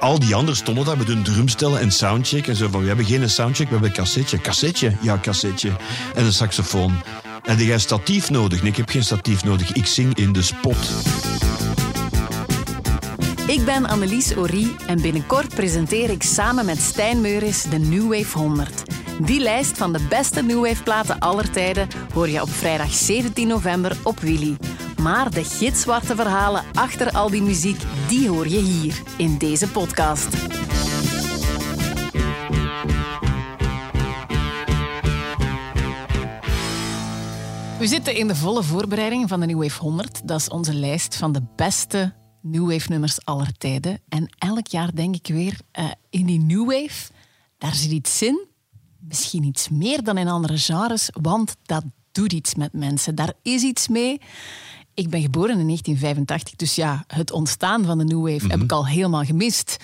al die anderen stonden daar met hun drumstellen en soundcheck. En zo van, we hebben geen soundcheck, we hebben een cassetje. Cassetje? Ja, cassetje. En een saxofoon. En jij statief nodig? Nee, ik heb geen statief nodig. Ik zing in de spot. Ik ben Annelies Orie en binnenkort presenteer ik samen met Stijn Meuris de New Wave 100. Die lijst van de beste New Wave platen aller tijden hoor je op vrijdag 17 november op Willy. Maar de gitzwarte verhalen achter al die muziek, die hoor je hier in deze podcast. We zitten in de volle voorbereiding van de New Wave 100. Dat is onze lijst van de beste New Wave nummers aller tijden. En elk jaar denk ik weer, uh, in die New Wave, daar zit iets in. Misschien iets meer dan in andere genres, want dat doet iets met mensen. Daar is iets mee. Ik ben geboren in 1985, dus ja, het ontstaan van de New Wave heb Mhm. ik al helemaal gemist.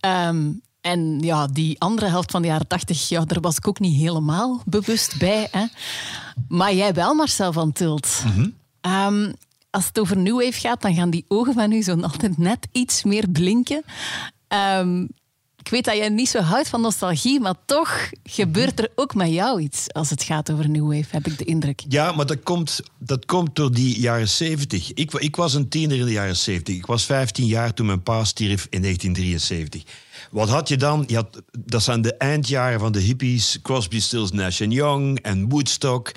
Ehm, en ja, die andere helft van de jaren 80, ja, daar was ik ook niet helemaal bewust bij. Hè. Maar jij wel, Marcel van Tilt. Mhm. Ehm, als het over New Wave gaat, dan gaan die ogen van u zo altijd net iets meer blinken. Ehm, ik weet dat jij niet zo houdt van nostalgie, maar toch gebeurt er ook met jou iets als het gaat over New Wave, heb ik de indruk. Ja, maar dat komt, dat komt door die jaren 70. Ik, ik was een tiener in de jaren 70. Ik was 15 jaar toen mijn pa stierf in 1973. Wat had je dan? Je had, dat zijn de eindjaren van de hippies. Crosby, Stills, Nash Young en Woodstock.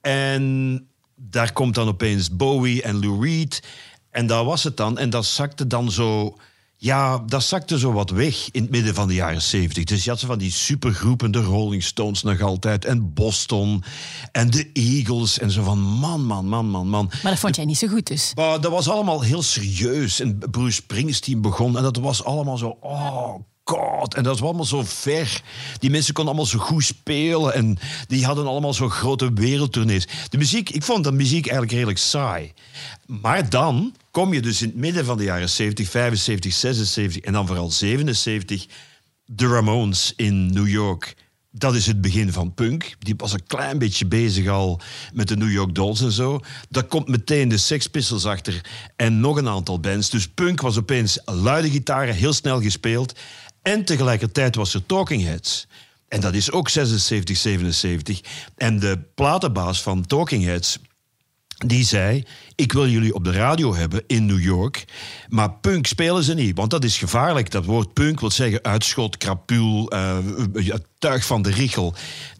En daar komt dan opeens Bowie en Lou Reed. En daar was het dan. En dat zakte dan zo... Ja, dat zakte zo wat weg in het midden van de jaren 70. Dus je had zo van die supergroepen, de Rolling Stones nog altijd, en Boston, en de Eagles, en zo van man, man, man, man, man. Maar dat vond jij niet zo goed dus. Maar dat was allemaal heel serieus. En Bruce Springsteen begon en dat was allemaal zo... Oh god, en dat was allemaal zo ver. Die mensen konden allemaal zo goed spelen en die hadden allemaal zo grote wereldtournees. De muziek, ik vond de muziek eigenlijk redelijk saai. Maar dan kom je dus in het midden van de jaren 70, 75, 76 en dan vooral 77... de Ramones in New York... Dat is het begin van punk. Die was een klein beetje bezig al met de New York Dolls en zo. Daar komt meteen de Sex Pistols achter en nog een aantal bands. Dus punk was opeens luide gitaren, heel snel gespeeld. En tegelijkertijd was er Talking Heads. En dat is ook 76, 77. En de platenbaas van Talking Heads, die zei: Ik wil jullie op de radio hebben in New York. Maar punk spelen ze niet, want dat is gevaarlijk. Dat woord punk wil zeggen uitschot, krapul, eh, het tuig van de richel.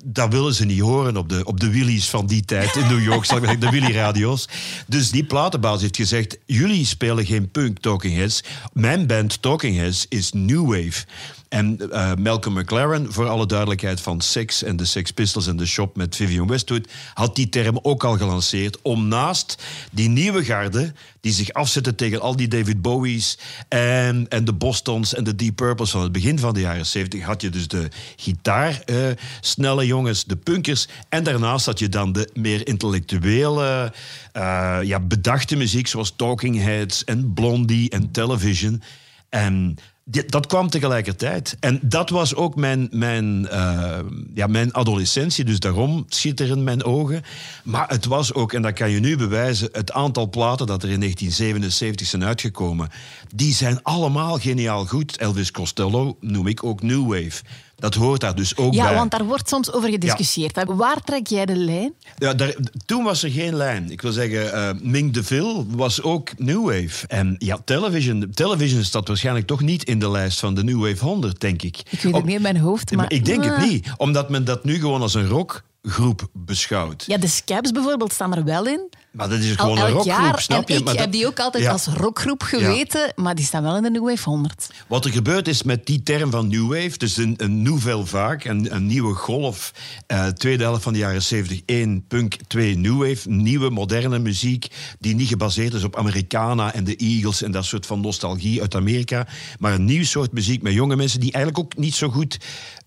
Dat willen ze niet horen op de, op de Willys van die tijd in New York, de Willy-radio's. Dus die platenbaas heeft gezegd: Jullie spelen geen punk, Talking Heads. Mijn band Talking Heads is New Wave. En eh, Malcolm McLaren, voor alle duidelijkheid van Sex en de Sex Pistols en de Shop met Vivian Westwood, had die term ook al gelanceerd om naast die nieuwe garde, die zich afzetten tegen al die David Bowie's en, en de Bostons en de Deep Purples van het begin van de jaren 70, had je dus de gitaar eh, snelle jongens, de punkers, en daarnaast had je dan de meer intellectuele, eh, ja, bedachte muziek zoals Talking Heads en Blondie en Television. En dat kwam tegelijkertijd. En dat was ook mijn, mijn, eh, ja, mijn adolescentie. Dus daarom schitteren mijn ogen. Maar het was ook, en dat kan je nu bewijzen... het aantal platen dat er in 1977 zijn uitgekomen... die zijn allemaal geniaal goed. Elvis Costello noem ik ook New Wave. Dat hoort daar dus ook Ja, bij. want daar wordt soms over gediscussieerd. Waar trek jij de lijn? Ja, daar, toen was er geen lijn. Ik wil zeggen, eh Ming DeVille was ook New Wave. En ja, Television, Television staat waarschijnlijk toch niet in de lijst van de New Wave 100, denk ik. Ik weet het niet in mijn hoofd, maar... ik denk Ah. het niet, omdat men dat nu gewoon als een rockgroep beschouwt. Ja, de Scabs bijvoorbeeld staan er wel in. Maar dat is Al gewoon een elk rockgroep, jaar. snap en je? ik Maar heb dat- die ook altijd Ja. als rockgroep geweten, maar die staan wel in de New Wave 100. Wat er gebeurd is met die term van New Wave, dus een, een nouvelle vague, een, een nieuwe golf, eh, tweede helft van de jaren 70, één punk, twee New Wave, nieuwe moderne muziek die niet gebaseerd is op Americana en de Eagles en dat soort van nostalgie uit Amerika, maar een nieuw soort muziek met jonge mensen die eigenlijk ook niet zo goed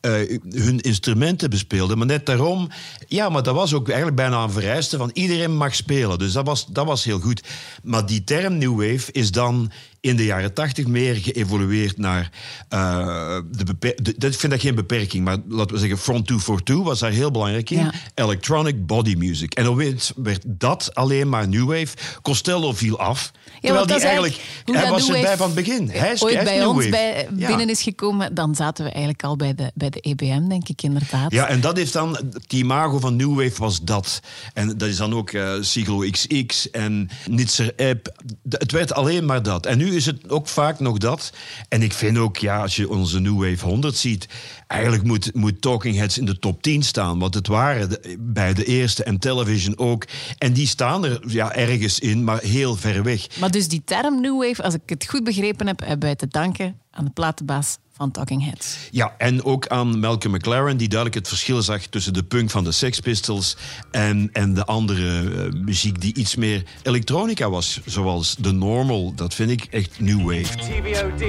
eh, hun instrumenten bespeelden. Maar net daarom, ja, maar dat was ook eigenlijk bijna een vereiste van iedereen mag spelen. Dus dat was, dat was heel goed. Maar die term New Wave is dan in de jaren tachtig meer geëvolueerd naar uh, de beperking. Ik vind dat geen beperking, maar laten we zeggen, Front 242 was daar heel belangrijk in. Ja. Electronic body music. En opeens werd dat alleen maar new wave. Costello viel af. terwijl die eigenlijk, hij was erbij van het begin. Hij is, ooit bij ons bij, Ja. binnen is gekomen, dan zaten we eigenlijk al bij de, bij de EBM, denk ik inderdaad. Ja, en dat heeft dan, het imago van New Wave was dat. En dat is dan ook eh Siglo XX en Nitzer App. Het werd alleen maar dat. En nu is het ook vaak nog dat. En ik vind ook, ja, als je onze New Wave 100 ziet, eigenlijk moet, moet Talking Heads in de top 10 staan. Want het waren bij de eerste en television ook. En die staan er ja, ergens in, maar heel ver weg. Maar dus die term New Wave, als ik het goed begrepen heb, hebben wij te danken aan de platenbaas van Talking Heads. Ja, en ook aan Malcolm McLaren, die duidelijk het verschil zag tussen de punk van de Sex Pistols en, en de andere eh, muziek die iets meer elektronica was, zoals The Normal. Dat vind ik echt new wave. TVOD.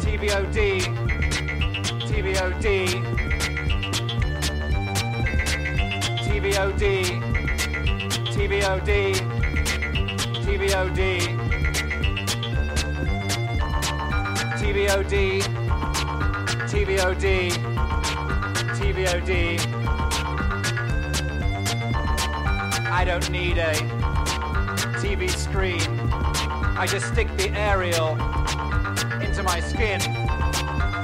TVOD. TVOD. TVOD. TVOD. TVOD. TVOD. TVOD. TVOD. I don't need a TV screen. I just stick the aerial into my skin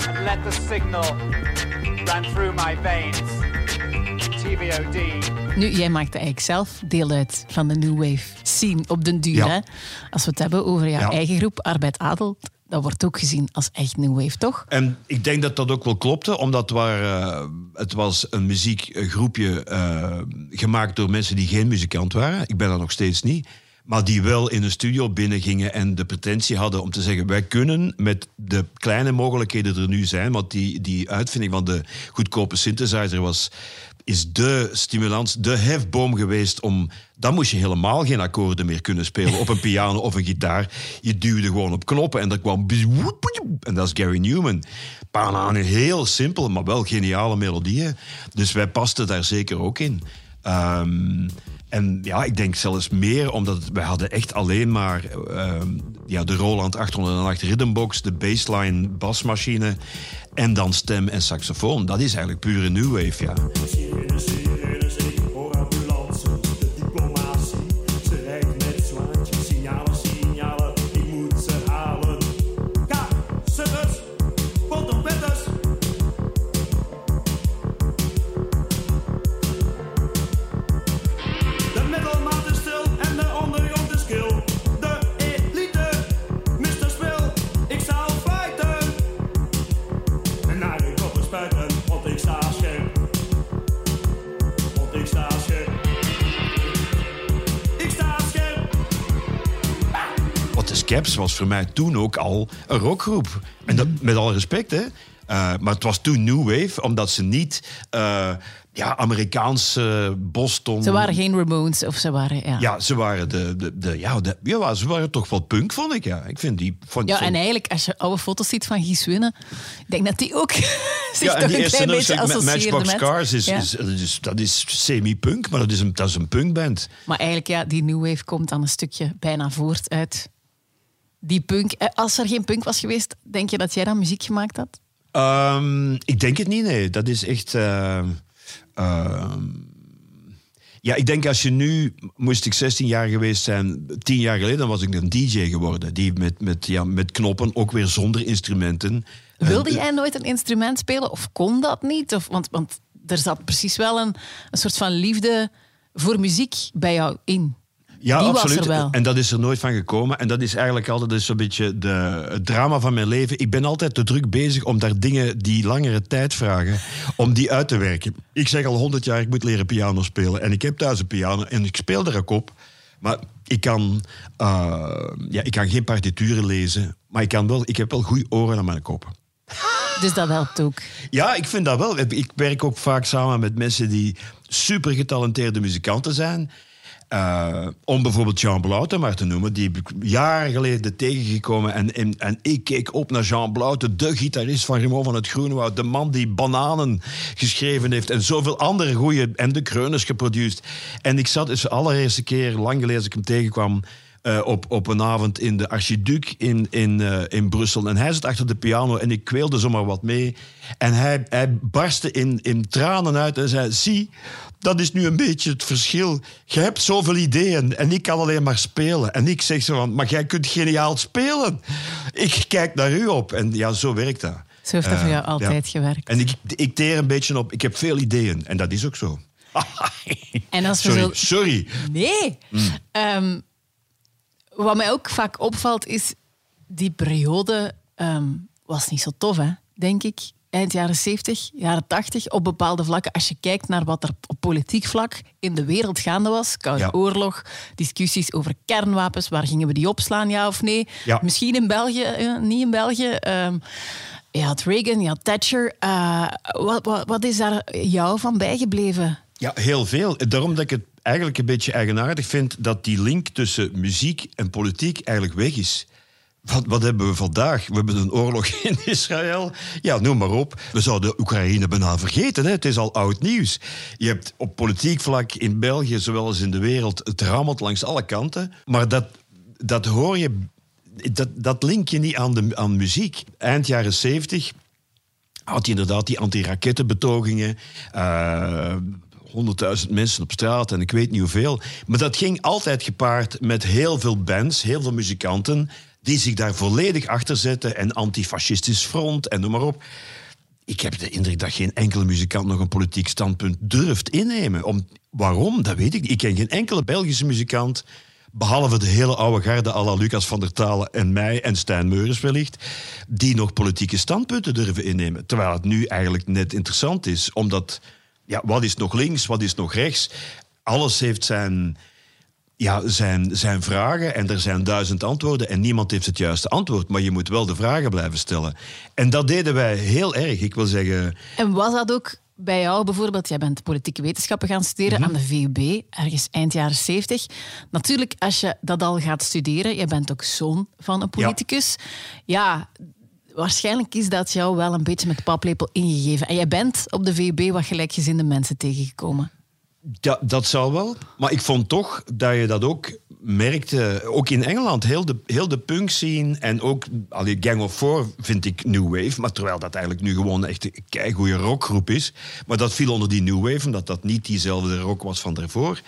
and let the signal run through my veins. TVOD. Nu, jij maakt eigenlijk zelf deel uit van de New Wave scene op den duur. Ja. Hè? Als we het hebben over jouw Ja. eigen groep, Arbeid Adel, dat wordt ook gezien als echt New Wave, toch? En ik denk dat dat ook wel klopte, omdat het, waren, het was een muziekgroepje eh, gemaakt door mensen die geen muzikant waren. Ik ben dat nog steeds niet. Maar die wel in een studio binnengingen en de pretentie hadden om te zeggen: wij kunnen met de kleine mogelijkheden er nu zijn, want die, die uitvinding van de goedkope synthesizer was, is de stimulans, de hefboom geweest om. Dan moest je helemaal geen akkoorden meer kunnen spelen op een piano of een gitaar. Je duwde gewoon op knoppen en er kwam. En dat is Gary Newman. Panaan, heel simpel, maar wel geniale melodieën. Dus wij pasten daar zeker ook in. Ehm, en ja, ik denk zelfs meer, omdat wij hadden echt alleen maar ehm, ja, de Roland 808 Rhythmbox, de bassline basmachine en dan stem en saxofoon. Dat is eigenlijk pure new wave, ja. Scaps was voor mij toen ook al een rockgroep. En dat, met alle respect, hè. Eh, maar het was toen New Wave, omdat ze niet eh, ja, Amerikaanse Boston... Ze waren geen Ramones of ze waren... Ja, Ja, ze waren, de, de, de, ja, de, ja, ze waren toch wel punk, vond ik. Ja. Ik vind die... Vond, Ja, vond- en eigenlijk, als je oude foto's ziet van Guy Swinne, ik denk dat die ook zich ja, toch die een klein beetje met Matchbox. Cars, is, Ja. is, dat is, dat is semi-punk, maar dat is, een, dat is een punkband. Maar eigenlijk, ja, die New Wave komt dan een stukje bijna voort uit die punk. Eh, Als er geen punk was geweest, denk je dat jij dan muziek gemaakt had? Ehm, ik denk het niet, nee. Dat is echt... ehm, ehm, ja, ik denk als je nu... Moest ik 16 jaar geweest zijn, 10 jaar geleden, dan was ik een DJ geworden. Die met, met, ja, met knoppen, ook weer zonder instrumenten. Wilde Eh, jij nooit een instrument spelen of kon dat niet? Of, want, want er zat precies wel een, een soort van liefde voor muziek bij jou in. Ja, Die was absoluut. er wel. En dat is er nooit van gekomen. En dat is eigenlijk altijd dus zo'n beetje de, het drama van mijn leven. Ik ben altijd te druk bezig om daar dingen die langere tijd vragen, om die uit te werken. Ik zeg al honderd jaar, ik moet leren piano spelen. En ik heb thuis een piano en ik speel er ook op. Maar ik kan, eh, ja, ik kan geen partituren lezen. Maar ik, kan wel, ik heb wel goede oren aan mijn kop. Dus dat helpt ook. Ja, ik vind dat wel. Ik werk ook vaak samen met mensen die super getalenteerde muzikanten zijn. Eh, om bijvoorbeeld Jean Blaute maar te noemen, die ik jaren geleden tegengekomen. En, en, ik keek op naar Jean Blaute, de gitarist van Raymond van het Groenewoud. De man die Bananen geschreven heeft en zoveel andere goede en de Kreuners geproduceerd. En ik zat eens de allereerste keer, lang geleden als ik hem tegenkwam, eh, op, op een avond in de Archiduc in, in, eh, in Brussel. En hij zat achter de piano en ik kweelde zomaar wat mee. En hij, hij barstte in, in tranen uit en zei... Zie, dat is nu een beetje het verschil. Je hebt zoveel ideeën en ik kan alleen maar spelen. En ik zeg zo van, maar jij kunt geniaal spelen. Ik kijk naar u op. En ja, zo werkt dat. Zo heeft dat voor Eh, jou altijd ja. gewerkt. En ik, ik teer een beetje op. Ik heb veel ideeën. En dat is ook zo. En als we Sorry, zo... sorry. Nee. Ehm, wat mij ook vaak opvalt is, die periode ehm, was niet zo tof, hè? denk ik. Eind jaren 70, jaren 80, op bepaalde vlakken. Als je kijkt naar wat er op politiek vlak in de wereld gaande was. Koude Ja. oorlog, discussies over kernwapens. Waar gingen we die opslaan, ja of nee? Ja. Misschien in België, eh, niet in België. Ehm, je had Reagan, je had Thatcher. Eh, wat, wat, wat is daar jou van bijgebleven? Ja, heel veel. Daarom dat ik het eigenlijk een beetje eigenaardig vind dat die link tussen muziek en politiek eigenlijk weg is. Wat, wat hebben we vandaag? We hebben een oorlog in Israël. Ja, noem maar op. We zouden Oekraïne bijna vergeten. Hè? Het is al oud nieuws. Je hebt op politiek vlak in België, zowel als in de wereld, het rammelt langs alle kanten. Maar dat, dat hoor je, dat, dat link je niet aan, de, aan muziek. Eind jaren zeventig had je inderdaad die anti-rakettenbetogingen. eh, 100.000 mensen op straat en ik weet niet hoeveel. Maar dat ging altijd gepaard met heel veel bands, heel veel muzikanten... die zich daar volledig achter zetten en antifascistisch front en noem maar op. Ik heb de indruk dat geen enkele muzikant nog een politiek standpunt durft innemen. Om, waarom? Dat weet ik niet. Ik ken geen enkele Belgische muzikant... behalve de hele oude garde à la Lucas van der Talen en mij en Stijn Meurens wellicht... die nog politieke standpunten durven innemen. Terwijl het nu eigenlijk net interessant is. Omdat, ja, wat is nog links, wat is nog rechts? Alles heeft zijn ja, zijn, zijn vragen en er zijn duizend antwoorden en niemand heeft het juiste antwoord. Maar je moet wel de vragen blijven stellen. En dat deden wij heel erg. Ik wil zeggen, En was dat ook bij jou bijvoorbeeld? Jij bent politieke wetenschappen gaan studeren Mhm. aan de VUB, ergens eind jaren 70. Natuurlijk, als je dat al gaat studeren, je bent ook zoon van een politicus. Ja, waarschijnlijk is dat jou wel een beetje met paplepel ingegeven. En jij bent op de VUB wat gelijkgezinde mensen tegengekomen. Ja, dat zou wel. Maar ik vond toch dat je dat ook merkte, ook in Engeland, heel de, heel de punk scene en ook allee, Gang of Four vind ik New Wave, maar terwijl dat eigenlijk nu gewoon echt een keigoede rockgroep is. Maar dat viel onder die New Wave, omdat dat niet diezelfde rock was van daarvoor.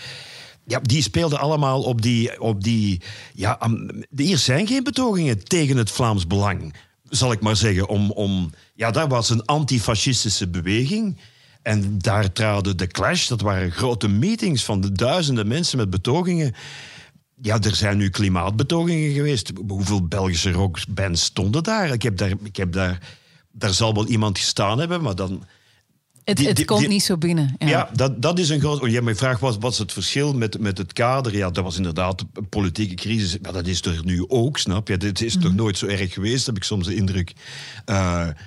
Ja, die speelden allemaal op die... Op die ja, hier zijn geen betogingen tegen het Vlaams Belang, zal ik maar zeggen. Om, om, ja, daar was een antifascistische beweging. En daar traden de Clash, dat waren grote meetings van de duizenden mensen met betogingen. Ja, er zijn nu klimaatbetogingen geweest. Hoeveel Belgische rockbands stonden daar? Ik heb daar, ik heb daar, daar zal wel iemand gestaan hebben, maar dan... Het, Die- het die- komt die- niet zo binnen. Ja. Ja, dat, dat is een groot... oh, Jij mij vraagt, wat, wat is het verschil met, met het kader? Ja, dat was inderdaad een politieke crisis. Maar dat is er nu ook, snap je? Dit is toch nooit zo erg geweest, heb ik soms de indruk. Eh,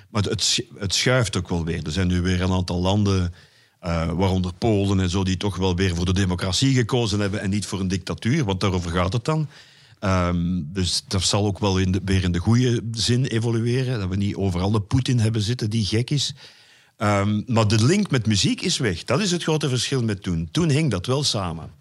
maar het, het schuift ook wel weer. Er zijn nu weer een aantal landen, eh, waaronder Polen en zo, die toch wel weer voor de democratie gekozen hebben en niet voor een dictatuur, want daarover gaat het dan. Ehm, dus dat zal ook wel in de, weer in de goede zin evolueren. Dat we niet overal de Poetin hebben zitten die gek is. Ehm, maar de link met muziek is weg. Dat is het grote verschil met toen. Toen hing dat wel samen.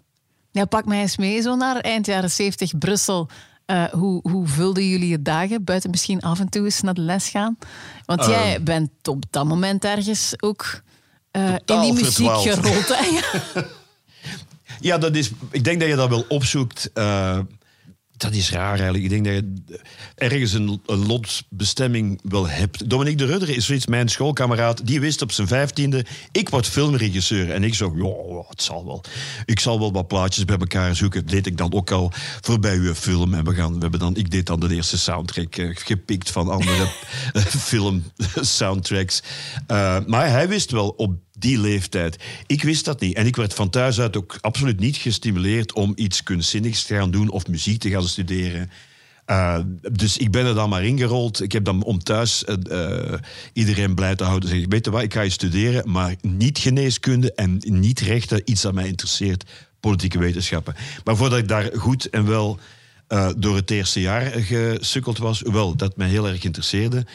Ja, pak mij eens mee zo naar eind jaren 70 Brussel. Eh, hoe, hoe vulden jullie je dagen? Buiten misschien af en toe eens naar de les gaan. Want Ehm. jij bent op dat moment ergens ook eh, in die muziek gerold. Ja. Ja, dat is, ik denk dat je dat wel opzoekt. Dat is raar eigenlijk. Ik denk dat je ergens een, een lotsbestemming wel hebt. Dominique de Rudder is zoiets, mijn schoolkameraad. Die wist op zijn vijftiende, ik word filmregisseur. En ik zo, ja, het zal wel. Ik zal wel wat plaatjes bij elkaar zoeken. Dat deed ik dan ook al voor bij uw film. En we gaan, we hebben dan, ik deed dan de eerste soundtrack eh, gepikt van andere film soundtracks. Eh, maar hij wist wel op die leeftijd. Ik wist dat niet. En ik werd van thuis uit ook absoluut niet gestimuleerd om iets kunstzinnigs te gaan doen of muziek te gaan studeren. Eh, dus ik ben er dan maar ingerold. Ik heb dan om thuis eh, eh, iedereen blij te houden. Zeg, weet je wat, ik ga je studeren, maar niet geneeskunde en niet rechten. Iets dat mij interesseert, politieke wetenschappen. Maar voordat ik daar goed en wel door het eerste jaar gesukkeld was, hoewel dat mij heel erg interesseerde,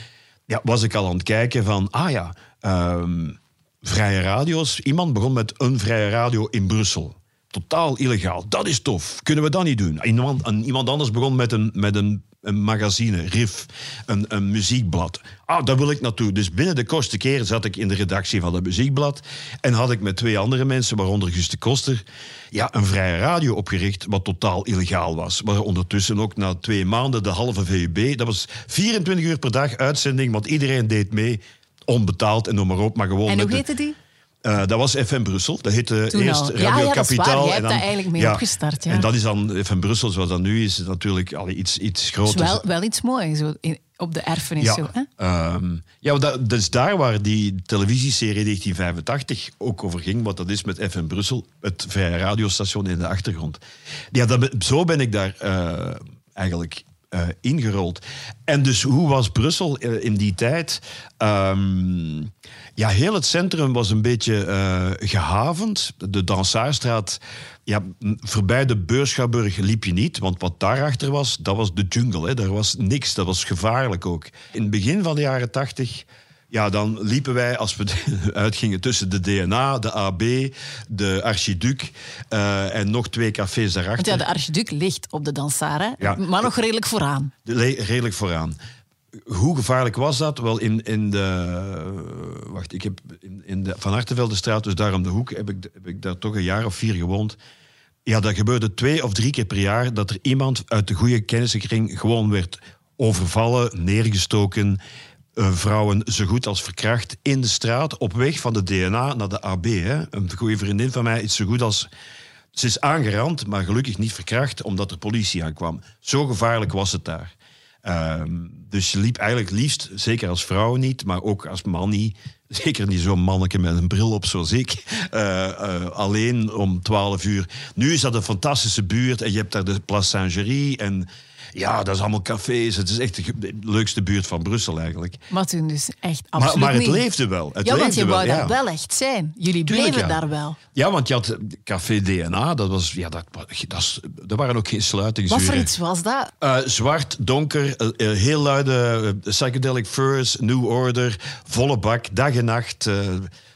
ja, was ik al aan het kijken van, ah ja, ehm, vrije radio's. Iemand begon met een vrije radio in Brussel. totaal illegaal. Dat is tof. Kunnen we dat niet doen? Iemand, en iemand anders begon met een, met een, een magazine, RIF, een, een muziekblad. Ah, daar wil ik naartoe. Dus binnen de kortste keer zat ik in de redactie van het muziekblad. En had ik met twee andere mensen, waaronder Guus de Koster, ja, een vrije radio opgericht, wat totaal illegaal was. Maar ondertussen ook na twee maanden de halve VUB. Dat was 24 uur per dag uitzending, want iedereen deed mee. Onbetaald en noem maar op, maar gewoon En met hoe de- heette die? eh, dat was FM Brussel. Dat heette Toen eerst al. Ja, Radio ja, dat. Kapitaal. Jij hebt en dan, eigenlijk mee opgestart, ja. En dat is dan FM Brussel, zoals dat nu is, natuurlijk allee, iets, iets groter. is wel, wel iets moois zo, in- op de erfenis. ja, Zo, hè? ehm, ja dat, dat is daar waar die televisieserie 1985 ook over ging, wat dat is met FM Brussel, het vrije radiostation in de achtergrond. Ja, dat, zo ben ik daar eh, eigenlijk eh, ingerold. En dus hoe was Brussel eh, in die tijd? Ehm, ja, heel het centrum was een beetje eh, gehavend. De Dansaarstraat, ja, voorbij de Beurschouwburg liep je niet. Want wat daarachter was, dat was de jungle. Hè. Daar was niks, dat was gevaarlijk ook. In het begin van de jaren tachtig... Ja, dan liepen wij, als we uitgingen, tussen de DNA, de AB, de Archiduc eh, en nog twee cafés Want daarachter. ja, de archiduc ligt op de Dansara, Ja. maar nog redelijk vooraan. Redelijk vooraan. Hoe gevaarlijk was dat? Wel, in, in de... Wacht, ik heb in, in de Van Arteveldestraat, dus daar om de hoek, heb ik, heb ik daar toch een jaar of vier gewoond. Ja, dat gebeurde twee of drie keer per jaar dat er iemand uit de goede kennissenkring gewoon werd overvallen, neergestoken, eh, vrouwen zo goed als verkracht in de straat, op weg van de DNA naar de AB. Hè. Een goede vriendin van mij is zo goed als... Ze is aangerand, maar gelukkig niet verkracht, omdat er politie aankwam. Zo gevaarlijk was het daar. Ehm, dus je liep eigenlijk liefst, zeker als vrouw niet, maar ook als man niet. Zeker niet zo'n manneke met een bril op zoals ik. eh, eh, alleen om 12 uur. Nu is dat een fantastische buurt en je hebt daar de Place Saint-Géry. En ja, dat is allemaal cafés. Het is echt de leukste buurt van Brussel eigenlijk. Maar toen dus echt Maar, absoluut maar het niet. leefde wel. Het ja, want je wel, wou ja. daar wel echt zijn. Jullie Tuurlijk, bleven ja. daar wel. Ja, want je had Café DNA, dat was, ja, dat, dat, er waren ook geen sluitingsuren. Wat voor iets was dat? Eh, zwart, donker, eh, eh, heel luide eh, psychedelic furs, New Order, volle bak, dag en nacht, eh,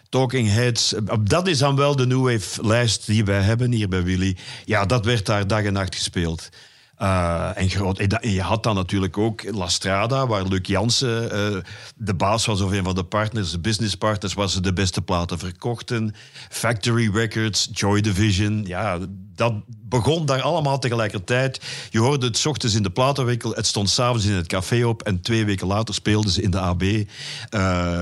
Talking Heads. Eh, dat is dan wel de New Wave lijst die wij hebben hier bij Willy. Ja, dat werd daar dag en nacht gespeeld. Eh, en, groot, je had dan natuurlijk ook La Strada, waar Luc Jansen eh, de baas was of een van de partners, de businesspartners, waar ze de beste platen verkochten. Factory Records, Joy Division. Ja, dat begon daar allemaal tegelijkertijd. Je hoorde het 's ochtends in de platenwinkel, het stond s'avonds in het café op en twee weken later speelden ze in de AB eh,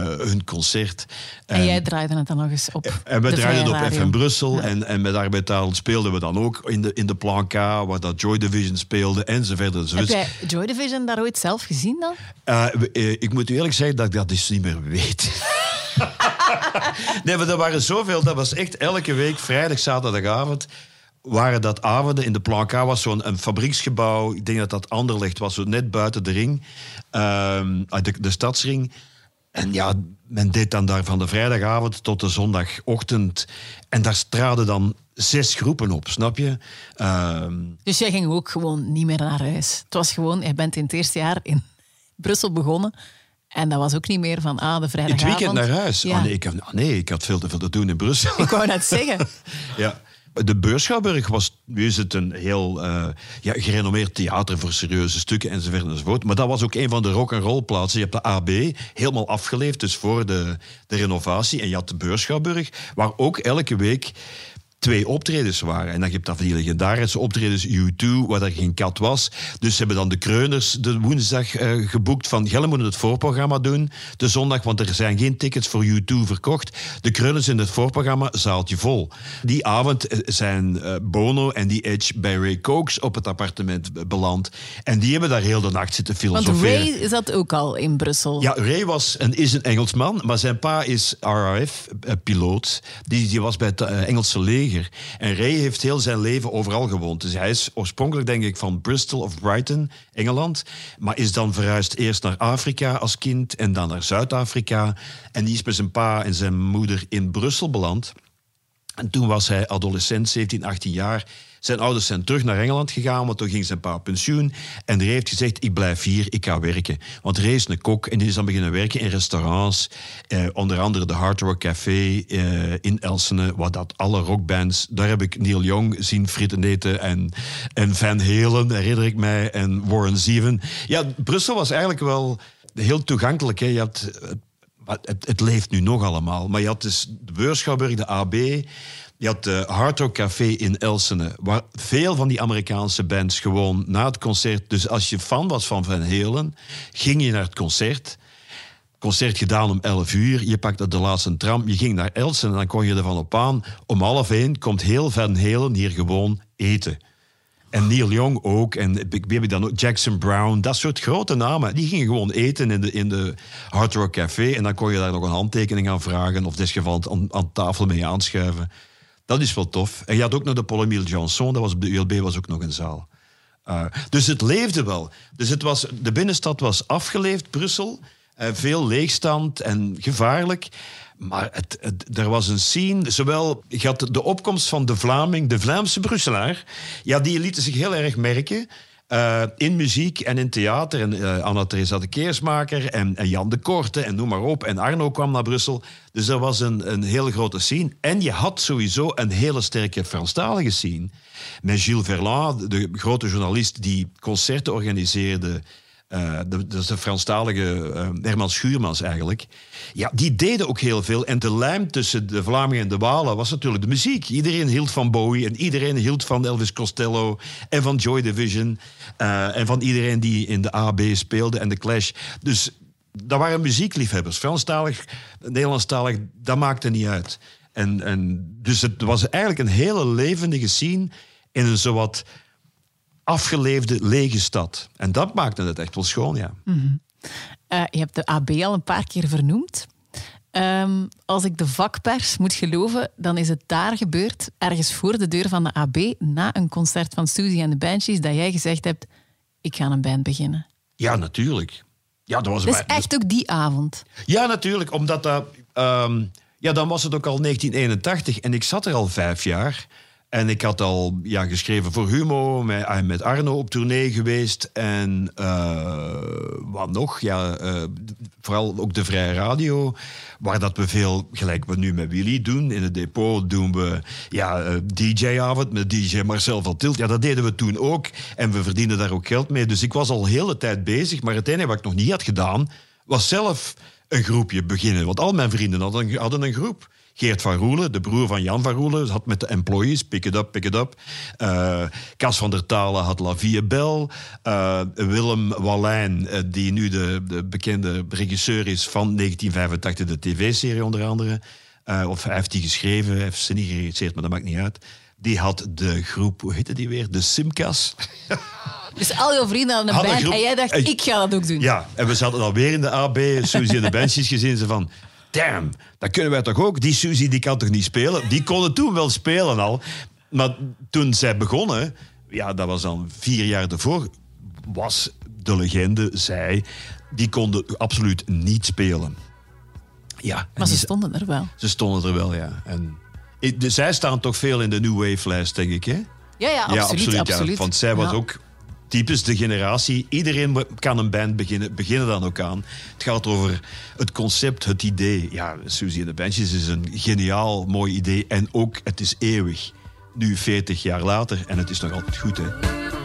hun concert. En jij draaide het dan nog eens op. En we de draaiden Vrije op. FM Brussel en, en met Arbeidtaal speelden we dan ook in de, in de Plan K, waar dat Joy Division speelde enzovoort. Heb enzovoort. jij Joy Division daar ooit zelf gezien dan? Eh, eh, ik moet u eerlijk zeggen dat ik dat dus niet meer weet. nee, maar er waren zoveel. Dat was echt elke week, vrijdag, zaterdagavond... waren dat avonden in de Plan K. was zo'n een fabrieksgebouw. Ik denk dat dat Anderlecht was, zo net buiten de ring. ehm, uit de, de stadsring. En ja, men deed dan daar van de vrijdagavond tot de zondagochtend. En daar traden dan zes groepen op, snap je? Ehm, Dus jij ging ook gewoon niet meer naar huis. Het was gewoon, je bent in het eerste jaar in Brussel begonnen. En dat was ook niet meer van, ah, de in het vrijdagavond. weekend naar huis. Ja. Ah, nee, ik, ah, nee, ik had veel te veel te doen in Brussel. Ik wou net zeggen. Ja. De Beurschouwburg was, nu is het een heel eh, ja, gerenommeerd theater voor serieuze stukken enzovoort enzovoort. Maar dat was ook een van de rock-and-roll plaatsen. Je hebt de AB helemaal afgeleefd, dus voor de, de renovatie. En je had de Beurschouwburg, waar ook elke week twee optredens waren. En dan heb je dat van die legendarische optredens U2, waar er geen kat was. Dus ze hebben dan de Kreuners de woensdag eh, geboekt van... Gelle moeten het voorprogramma doen, de zondag, want er zijn geen tickets voor U2 verkocht. De Kreuners in het voorprogramma, zaaltje vol. Die avond eh, zijn eh, Bono en die Edge bij Ray Cokes op het appartement be- beland. En die hebben daar heel de nacht zitten Want filosoferen. Ray zat ook al in Brussel. Ja, Ray was en is een Engelsman, maar zijn pa is RAF-piloot. Die, die was bij het Engelse leger. En Ray heeft heel zijn leven overal gewoond. Dus hij is oorspronkelijk, denk ik, van Bristol of Brighton, Engeland. Maar is dan verhuisd eerst naar Afrika als kind en dan naar Zuid-Afrika. En die is met zijn pa en zijn moeder in Brussel beland. En toen was hij adolescent, 17, 18 jaar. Zijn ouders zijn terug naar Engeland gegaan, want toen ging zijn pa pensioen. En Ray heeft gezegd, ik blijf hier, ik ga werken. Want Ray is een kok en die is dan beginnen werken in restaurants. Eh, onder andere de Hard Rock Café eh, in Elsene, waar dat alle rockbands... Daar heb ik Neil Young zien fritten eten en, en Van Halen, herinner ik mij, en Warren Zevon. Ja, Brussel was eigenlijk wel heel toegankelijk. Hè. Je had, eh, het, het leeft nu nog allemaal. Maar je had dus de Beurschouwburg, de AB. Je had de Hard Rock Café in Elsene. Waar veel van die Amerikaanse bands gewoon na het concert... Dus als je fan was van Van Halen, ging je naar het concert. Concert gedaan om 11 uur. Je pakte de laatste tram. Je ging naar Elsene en dan kon je ervan op aan. Om half één komt heel Van Halen hier gewoon eten. En Neil Young ook. En wie dan ook? Jackson Brown. Dat soort grote namen. Die gingen gewoon eten in de, in de Hard Rock Café. En dan kon je daar nog een handtekening aan vragen. Of in dit geval aan, aan tafel mee aanschuiven. Dat is wel tof. En je had ook nog de Paul Emile Janson. Dat was de ULB was ook nog een zaal. Uh, dus het leefde wel. Dus het was, de binnenstad was afgeleefd, Brussel. Uh, veel leegstand en gevaarlijk. Maar het, het, er was een scene, zowel je had de opkomst van de Vlaming, de Vlaamse Brusselaar, ja, die lieten zich heel erg merken. Uh, in muziek en in theater. En uh, Anna-Theresa de Keersmaker en, en, Jan de Korte en noem maar op. En Arno kwam naar Brussel. Dus er was een, een hele grote scene. En je had sowieso een hele sterke Franstalige scene. Met Gilles Verland, de grote journalist die concerten organiseerde de, dat is de Franstalige uh, Herman Schuurmans eigenlijk. Ja, die deden ook heel veel. En de lijm tussen de Vlamingen en de Walen was natuurlijk de muziek. Iedereen hield van Bowie en iedereen hield van Elvis Costello en van Joy Division. Uh, en van iedereen die in de AB speelde en de Clash. Dus dat waren muziekliefhebbers. Franstalig, Nederlandstalig, dat maakte niet uit. En, en, dus het was eigenlijk een hele levendige scene in een zowat afgeleefde, lege stad. En dat maakte het echt wel schoon, ja. Mm -hmm. uh, je hebt de AB al een paar keer vernoemd. Um, als ik de vakpers moet geloven, dan is het daar gebeurd, ergens voor de deur van de AB, na een concert van Suzy en de Banshees, dat jij gezegd hebt, ik ga een band beginnen. Ja, natuurlijk. Ja, dat was dus bij... echt ook die avond? Ja, natuurlijk, omdat dat... Um, ja, dan was het ook al 1981 en ik zat er al vijf jaar... En ik had al ja, geschreven voor Humo, met, met Arno op tournee geweest. En uh, wat nog? Ja, uh, vooral ook de Vrije Radio, waar dat we veel, gelijk we nu met Willy doen. In het depot doen we ja, DJ-avond met DJ Marcel van Tilt. Ja, dat deden we toen ook. En we verdienden daar ook geld mee. Dus ik was al hele tijd bezig. Maar het enige wat ik nog niet had gedaan, was zelf een groepje beginnen. Want al mijn vrienden hadden, hadden een groep. Geert van Roelen, de broer van Jan van Roelen, had met de employees, pick it up, pick it up. Uh, Cas van der Talen had La Vie Belle. Uh, Willem Wallijn, uh, die nu de, de, bekende regisseur is van 1985, de tv-serie onder andere. of hij heeft die geschreven, heeft ze niet geregisseerd, maar dat maakt niet uit. Die had de groep, hoe heette die weer? De Simcas. Dus al jouw vrienden hadden een band groep, en jij dacht, ik ga dat ook doen. Ja, en we zaten alweer in de AB, Suzy en de Benchies gezien. Ze van, damn, dat kunnen wij toch ook? Die Suzy die kan toch niet spelen? Die konden toen wel spelen al. Maar toen zij begonnen, ja, dat was dan vier jaar ervoor, was de legende, zij, die konden absoluut niet spelen. Ja, maar ze stonden er wel. Ze stonden er wel, ja. En, zij staan toch veel in de New Wave-lijst, denk ik, hè? Ja, ja, absoluut. Ja, absoluut, absoluut. Ja, want zij was ja. ook typisch de generatie. Iedereen kan een band beginnen, beginnen dan ook aan. Het gaat over het concept, het idee. Ja, Suzy en de Benches is een geniaal, mooi idee. En ook, het is eeuwig. Nu 40 jaar later en het is nog altijd goed, hè.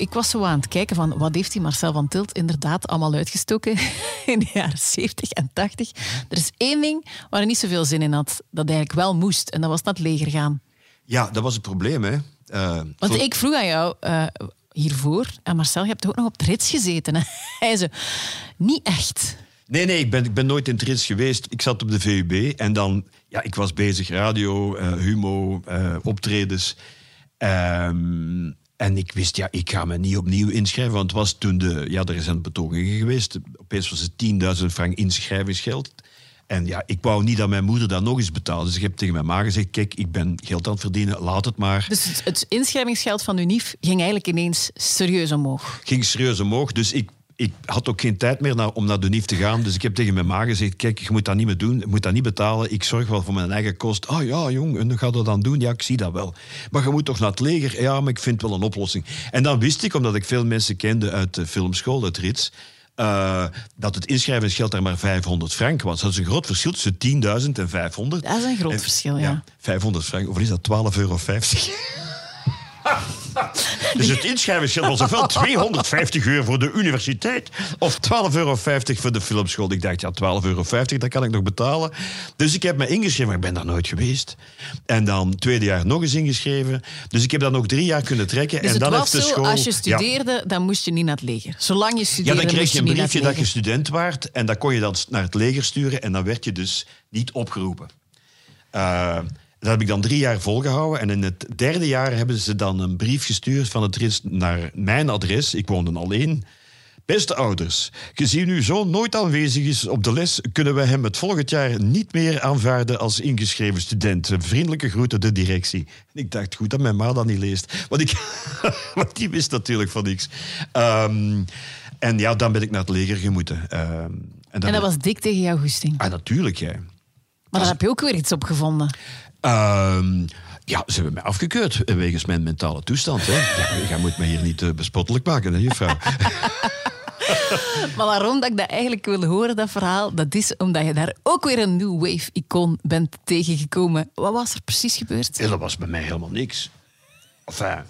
Ik was zo aan het kijken van wat heeft die Marcel van Tilt inderdaad allemaal uitgestoken in de jaren 70 en 80. Er is één ding waar hij niet zoveel zin in had, dat eigenlijk wel moest. En dat was naar het leger gaan. Ja, dat was het probleem, hè. Eh, Want voor- ik vroeg aan jou eh, hiervoor, en Marcel, je hebt ook nog op de rits gezeten. Hè? Hij zei, niet echt. Nee, nee, ik ben, ik ben nooit in het rits geweest. Ik zat op de VUB en dan... Ja, ik was bezig, radio, eh, humo, optredens. Ehm, en ik wist, ja, ik ga me niet opnieuw inschrijven. Want het was toen de... Ja, er zijn betogingen geweest. Opeens was het 10.000 frank inschrijvingsgeld. En ja, ik wou niet dat mijn moeder dat nog eens betaalde. Dus ik heb tegen mijn ma gezegd, kijk, ik ben geld aan het verdienen, laat het maar. Dus het, het inschrijvingsgeld van UNIF ging eigenlijk ineens serieus omhoog. ging serieus omhoog. Dus ik, ik had ook geen tijd meer naar, om naar de NIF te gaan. Dus ik heb tegen mijn ma gezegd, kijk, je moet dat niet meer doen. Je moet dat niet betalen. Ik zorg wel voor mijn eigen kost. Ah ja, jong, en dan gaat dat dan doen? Ja, ik zie dat wel. Maar je moet toch naar het leger? Ja, maar ik vind wel een oplossing. En dan wist ik, omdat ik veel mensen kende uit de filmschool, uit Rits... eh, dat het inschrijvingsgeld er maar 500 frank was. Dat is een groot verschil tussen 10.000 en 500. Dat is een groot En- verschil, ja. 500 frank, of is dat 12,50 euro? Dus het inschrijvingsgeld was ofwel 250 euro voor de universiteit of 12,50 euro voor de filmschool. Ik dacht, ja, 12,50 euro, dat kan ik nog betalen. Dus ik heb me ingeschreven, maar ik ben daar nooit geweest. En dan tweede jaar nog eens ingeschreven. Dus ik heb dat nog drie jaar kunnen trekken. Dus en dan was heeft de school... als je Ja. studeerde, dan moest je niet naar het leger. Zolang je Ja, studeerde, dan kreeg je een briefje dat je student waart. En dan kon je dan naar het leger sturen. En dan werd je dus niet opgeroepen. Eh, dat heb ik dan drie jaar volgehouden. En in het derde jaar hebben ze dan een brief gestuurd van het RIS naar mijn adres. Ik woonde alleen. Beste ouders, gezien uw zoon nooit aanwezig is op de les, kunnen we hem het volgend jaar niet meer aanvaarden als ingeschreven student. Vriendelijke groeten, de directie. En ik dacht, goed dat mijn ma dat niet leest. Want, ik, want die wist natuurlijk van niks. Ehm, en ja, dan ben ik naar het leger gemoeten. Ehm, en, dat was dik tegen jouw goesting. Ah, natuurlijk, jij. Maar daar heb je ook weer iets op gevonden. Ehm, ja, ze hebben mij afgekeurd wegens mijn mentale toestand. Hè. Ja, jij moet mij hier niet eh, bespottelijk maken, hè, juffrouw. Maar waarom dat ik dat eigenlijk wil horen, dat verhaal, dat is omdat je daar ook weer een New Wave-icoon bent tegengekomen. Wat was er precies gebeurd? Ja, dat was bij mij helemaal niks. Enfin,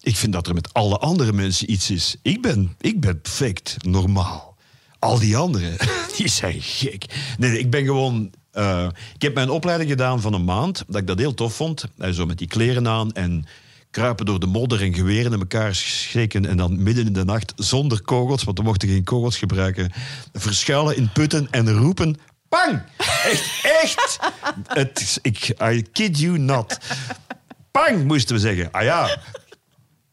ik vind dat er met alle andere mensen iets is. Ik ben, ik ben perfect, normaal. Al die anderen, die zijn gek. Nee, nee, ik ben gewoon... eh, ik heb mijn opleiding gedaan van een maand, dat ik dat heel tof vond. Eh, zo met die kleren aan en kruipen door de modder en geweren in elkaar steken en dan midden in de nacht zonder kogels, want we mochten geen kogels gebruiken, verschuilen in putten en roepen... Bang! Echt, echt! Het, is- ik, I kid you not. Pang, moesten we zeggen. Ah ja.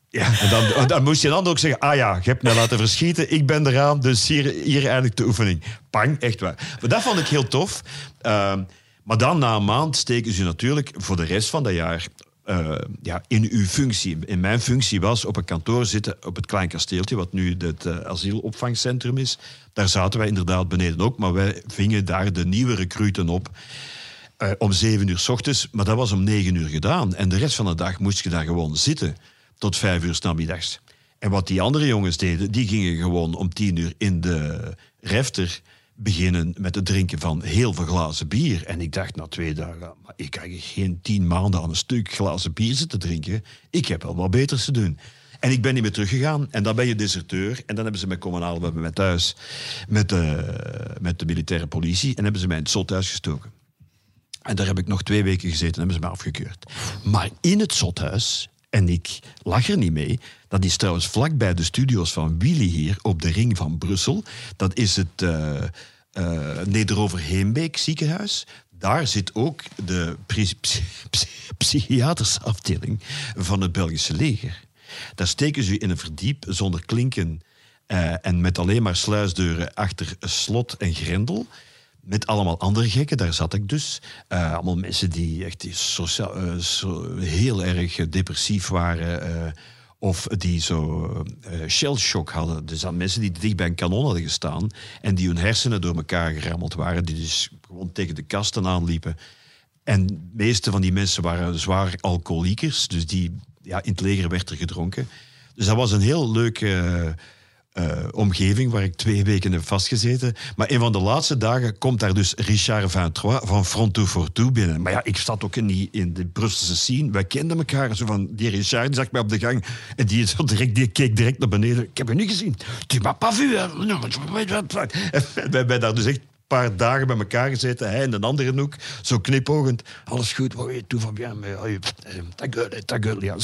Ja, en dan, dan moest je dan ook zeggen, ah ja, je hebt mij laten verschieten, ik ben eraan, dus hier, hier eigenlijk de oefening. Pang, echt waar. Maar dat vond ik heel tof. Ehm, maar dan na een maand steken ze natuurlijk voor de rest van dat jaar eh, ja, in uw functie. In mijn functie was op een kantoor zitten op het Klein Kasteeltje, wat nu het eh, asielopvangcentrum is. Daar zaten wij inderdaad beneden ook, maar wij vingen daar de nieuwe recruten op. Eh, om zeven uur s ochtends, maar dat was om negen uur gedaan. En de rest van de dag moest je daar gewoon zitten tot vijf uur namiddags. En wat die andere jongens deden, die gingen gewoon om tien uur in de refter beginnen met het drinken van heel veel glazen bier. En ik dacht na twee dagen, maar ik kan geen tien maanden aan een stuk glazen bier zitten drinken. Ik heb wel wat beters te doen. En ik ben niet meer teruggegaan. En dan ben je deserteur. En dan hebben ze mij komen halen bij mij thuis met de, met de militaire politie. En hebben ze mij in het zothuis gestoken. En daar heb ik nog twee weken gezeten en hebben ze me afgekeurd. Maar in het zothuis, en ik lach er niet mee, dat is trouwens vlakbij de studio's van Willy hier op de ring van Brussel. Dat is het Nederover Heembeek ziekenhuis. Daar zit ook de psy- psy- psy- psychiatrische afdeling van het Belgische leger. Daar steken ze u in een verdiep zonder klinken eh, en met alleen maar sluisdeuren achter slot en grendel. Met allemaal andere gekken, daar zat ik dus. Eh, allemaal mensen die echt sociaal, eh, heel erg depressief waren. eh, of die zo shellshock hadden. Dus dan mensen die dicht bij een kanon hadden gestaan. En die hun hersenen door elkaar gerammeld waren. Die dus gewoon tegen de kasten aanliepen. En de meeste van die mensen waren zwaar alcoholiekers. Dus die, ja, in het leger werd er gedronken. Dus dat was een heel leuk eh, eh, omgeving waar ik twee weken heb vastgezeten. Maar een van de laatste dagen komt daar dus Richard Vintroy van Fronto Fortou binnen. Maar ja, ik zat ook in, die, in de Brusselse scene. Wij kenden elkaar. Zo van, die Richard zag mij op de gang en die, zo direct, die keek direct naar beneden. Ik heb je niet gezien. Tu m'as pas vu. hè? En wij hebben daar dus echt een paar dagen bij elkaar gezeten. Hij en een andere hoek, zo knipoogend. Alles goed, oui, tout va bien. Oh, ta gueule, ta gueule.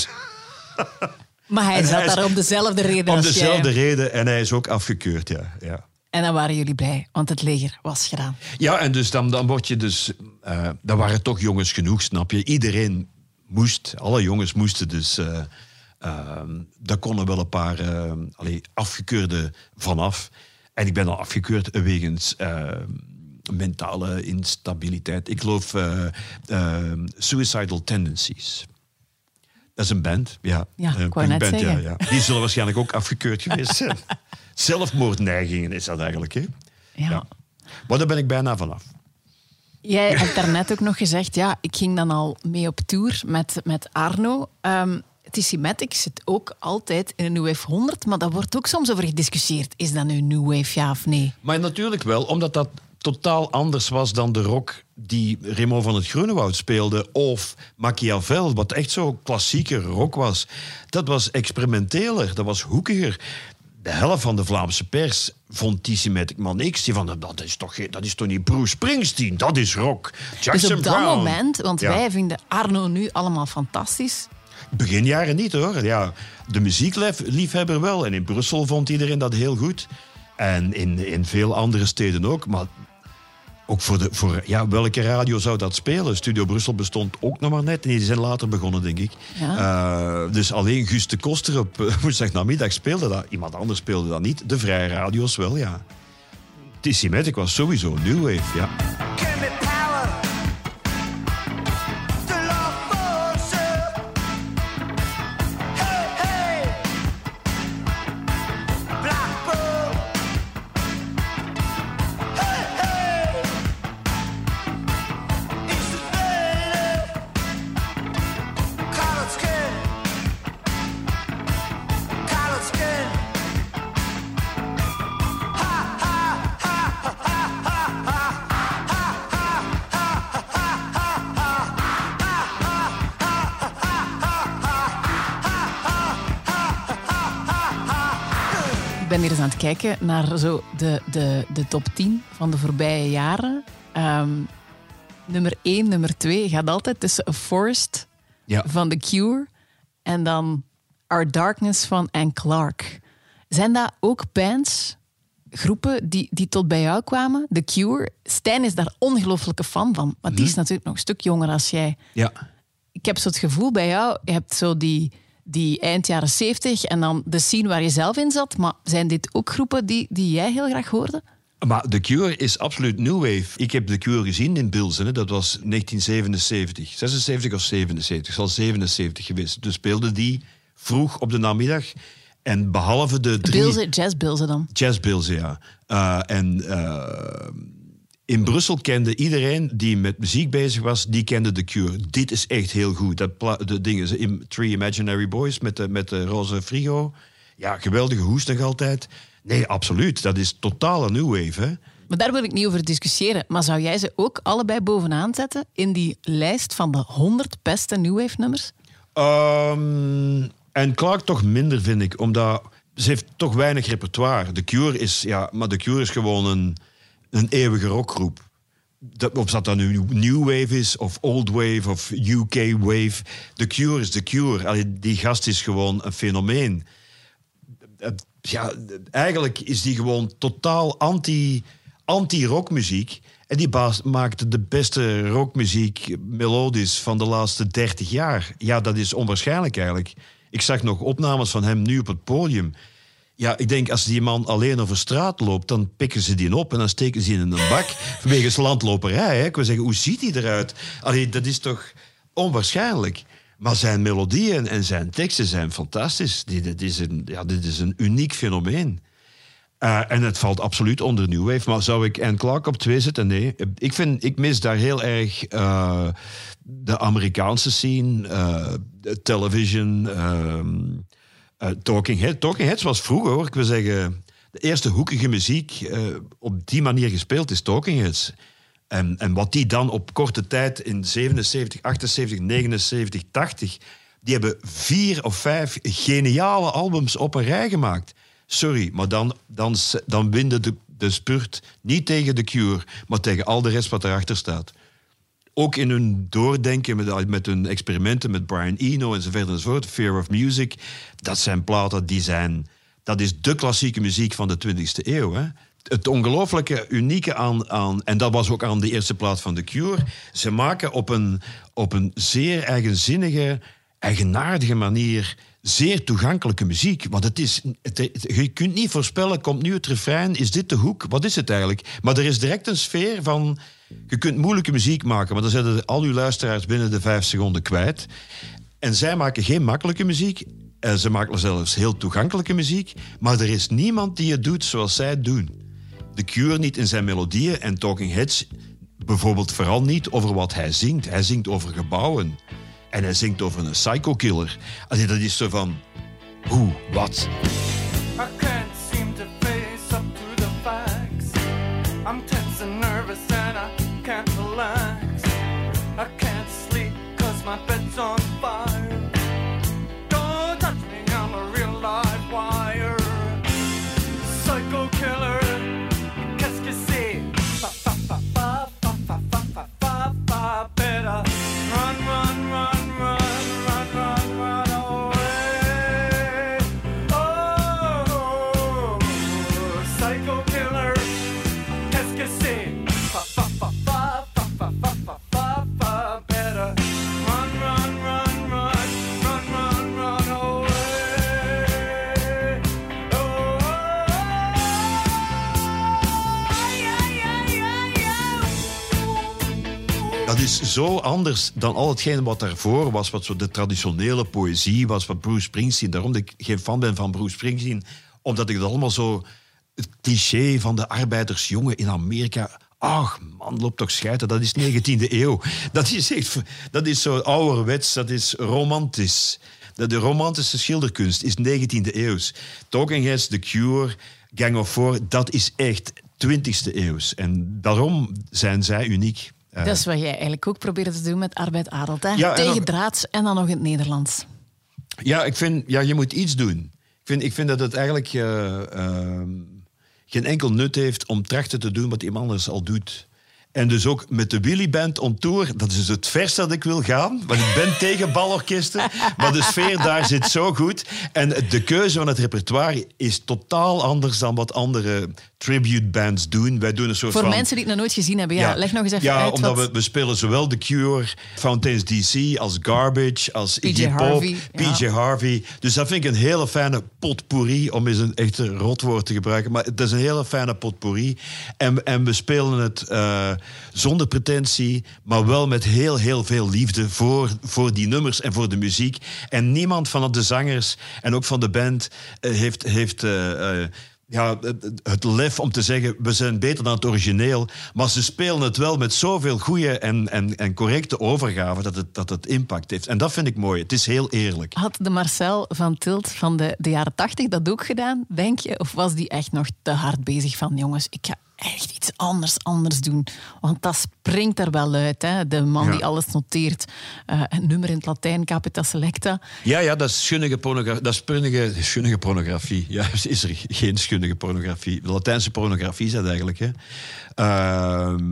Maar hij En zat hij is- daar om dezelfde reden Om dezelfde jij. reden. En hij is ook afgekeurd, ja. ja. En dan waren jullie blij, want het leger was gedaan. Ja, en dus dan, dan word je dus... eh dan waren toch jongens genoeg, snap je? Iedereen moest, alle jongens moesten dus... eh ehm, daar konden wel een paar eh, allee, afgekeurde vanaf. En ik ben al afgekeurd wegens eh, mentale instabiliteit. Ik geloof eh, eh, Suicidal Tendencies. Dat is een band, ja. Ja, ik Een wou net punkband, zeggen. Ja, ja. Die zullen waarschijnlijk ook afgekeurd geweest zijn. Zelfmoordneigingen is dat eigenlijk, hè? Ja. Ja. Maar daar ben ik bijna vanaf. Jij hebt daarnet ook nog gezegd, ja, ik ging dan al mee op tour met, met Arno. Ehm Tissimatics zit ook altijd in een New Wave 100, maar daar wordt ook soms over gediscussieerd. Is dat nu New Wave, ja of nee? Maar natuurlijk wel, omdat dat totaal anders was dan de rock die Remo van het Groenewoud speelde. Of Machiavel, wat echt zo klassieke rock was. Dat was experimenteler, dat was hoekiger. De helft van de Vlaamse pers vond Tissimatic man niks. Die van, dat is, toch, dat is toch niet Bruce Springsteen, dat is rock. Jackson dus op dat Brown. moment, want Ja. wij vinden Arno nu allemaal fantastisch. Begin jaren niet hoor. Ja, de muziekliefhebber wel. En in Brussel vond iedereen dat heel goed. En in, in veel andere steden ook. Maar ook voor, de, voor ja, welke radio zou dat spelen? Studio Brussel bestond ook nog maar net. En die zijn later begonnen, denk ik. Ja. Eh, dus alleen Guus de Koster op uh, woensdagnamiddag speelde dat. Iemand anders speelde dat niet. De vrije radio's wel, ja. Tissimatic was sowieso New Wave, ja. Kijken naar zo de, de, de top 10 van de voorbije jaren. Ehm, nummer 1, nummer 2 gaat altijd tussen A Forest Ja. van The Cure en dan Our Darkness van Anne Clark. Zijn dat ook bands, groepen die, die tot bij jou kwamen? The Cure. Stijn is daar ongelooflijke fan van, maar die is natuurlijk nog een stuk jonger als jij. Ja. Ik heb zo het gevoel bij jou, je hebt zo die, die eind jaren 70 en dan de scene waar je zelf in zat. Maar zijn dit ook groepen die, die jij heel graag hoorde? Maar The Cure is absoluut new wave. Ik heb The Cure gezien in Bilzen. hè. Dat was 1977. 76 of 77. Het zal 77 geweest. Dus speelden die vroeg op de namiddag. En behalve de drie... Bilze, jazzbilzen dan. Jazzbilzen, ja. Eh, en eh, in Brussel kende iedereen die met muziek bezig was, die kende The Cure. Dit is echt heel goed. Dat de dingen, Im- Three Imaginary Boys met de, met de roze frigo. Ja, geweldige hoest nog altijd. Nee, absoluut. Dat is totale new wave, hè. Maar daar wil ik niet over discussiëren. Maar zou jij ze ook allebei bovenaan zetten in die lijst van de 100 beste New Wave nummers? Ehm, en Clark toch minder, vind ik. Omdat ze heeft toch weinig repertoire. The Cure is, ja, maar The Cure is gewoon een, een eeuwige rockgroep. Dat, of dat dan nu New Wave is, of Old Wave, of UK Wave. The Cure is The Cure. Allee, die gast is gewoon een fenomeen. Eh, Ja, eigenlijk is die gewoon totaal anti, anti-rockmuziek. En die baas maakt de beste rockmuziek melodisch van de laatste 30 jaar. Ja, dat is onwaarschijnlijk eigenlijk. Ik zag nog opnames van hem nu op het podium. Ja, ik denk als die man alleen over straat loopt, dan pikken ze die op en dan steken ze die in een bak. Vanwege landloperij. Hè. Ik wil zeggen, hoe ziet hij eruit? Allee, dat is toch onwaarschijnlijk. Maar zijn melodieën en zijn teksten zijn fantastisch. Dit, dit, is, een, ja, dit is een uniek fenomeen. Eh, en het valt absoluut onder New Wave. Maar zou ik Anne Clark op twee zetten? Nee. Ik, vind, ik mis daar heel erg eh, de Amerikaanse scene, de television, ehm, Eh, Talking, Head, Talking Heads was vroeger, hoor, ik wil zeggen... De eerste hoekige muziek eh, op die manier gespeeld is Talking Heads. En, en wat die dan op korte tijd in 77, 78, 79, 80... Die hebben vier of vijf geniale albums op een rij gemaakt. Sorry, maar dan, dan, dan winde de, de spurt niet tegen The Cure... maar tegen al de rest wat erachter staat ook in hun doordenken met, met hun experimenten met Brian Eno enzovoort enzovoort, Fear of Music, dat zijn platen die zijn... Dat is de klassieke muziek van de 20e eeuw. Hè? Het ongelooflijke, unieke aan, aan... En dat was ook aan de eerste plaat van The Cure. Ze maken op een, op een zeer eigenzinnige, eigenaardige manier zeer toegankelijke muziek. Want het is, het, je kunt niet voorspellen, komt nu het refrein, is dit de hoek? Wat is het eigenlijk? Maar er is direct een sfeer van... Je kunt moeilijke muziek maken, maar dan zetten al uw luisteraars binnen de vijf seconden kwijt. En zij maken geen makkelijke muziek. En ze maken zelfs heel toegankelijke muziek. Maar er is niemand die het doet zoals zij het doen. The Cure niet in zijn melodieën en Talking Heads bijvoorbeeld vooral niet over wat hij zingt. Hij zingt over gebouwen. En hij zingt over een psycho-killer. Allee, dat is zo van... Hoe, wat? Zo anders dan al hetgeen wat daarvoor was, wat zo de traditionele poëzie was, wat Bruce Springsteen. Daarom dat ik geen fan ben van Bruce Springsteen, omdat ik het allemaal zo... Het cliché van de arbeidersjongen in Amerika... Ach, man, loop toch scheiden. Dat is 19e eeuw. Dat is echt... Dat is zo ouderwets, dat is romantisch. De romantische schilderkunst is 19e eeuws. Talking Heads, The Cure, Gang of Four, dat is echt 20e eeuws. En daarom zijn zij uniek. Eh, Dat is wat jij eigenlijk ook probeerde te doen met Arbeid Adelt. Hè? Ja, en Tegen dan- draads en dan nog in het Nederlands. Ja, ik vind, ja, je moet iets doen. Ik vind, ik vind dat het eigenlijk eh, ehm, geen enkel nut heeft om trachten te doen wat iemand anders al doet. En dus ook met de Willy Band on tour, dat is het verst dat ik wil gaan. Want ik ben tegen balorkesten, maar de sfeer daar zit zo goed. En de keuze van het repertoire is totaal anders dan wat andere tribute bands doen. Wij doen een soort Voor van... mensen die het nog nooit gezien hebben, ja, leg nog eens even ja, uit. omdat wat- we, we spelen zowel The Cure, Fountains DC, als Garbage, als PJ Iggy Pop, Harvey, ja. PJ Harvey. Dus dat vind ik een hele fijne potpourri, om eens een echte rotwoord te gebruiken. Maar het is een hele fijne potpourri. En, en we spelen het eh, zonder pretentie, maar wel met heel, heel veel liefde voor, voor die nummers en voor de muziek. En niemand van de zangers en ook van de band eh, heeft... heeft eh, eh, ja, het- lef om te zeggen, we zijn beter dan het origineel. Maar ze spelen het wel met zoveel goede en, en, en correcte overgaven dat het, dat het impact heeft. En dat vind ik mooi. Het is heel eerlijk. Had de Marcel van Tilt van de, de jaren tachtig dat ook gedaan, denk je? Of was die echt nog te hard bezig van, jongens, ik ga echt iets anders, anders doen. Want dat springt er wel uit, hè? de man Ja. die alles noteert. Eh, een nummer in het Latijn, capita selecta. Ja, ja, dat is schunnige pornografie. Dat is schunnige, schunnige pornografie. Ja, is er geen schunnige pornografie. De Latijnse pornografie is dat eigenlijk. Hè. Ehm,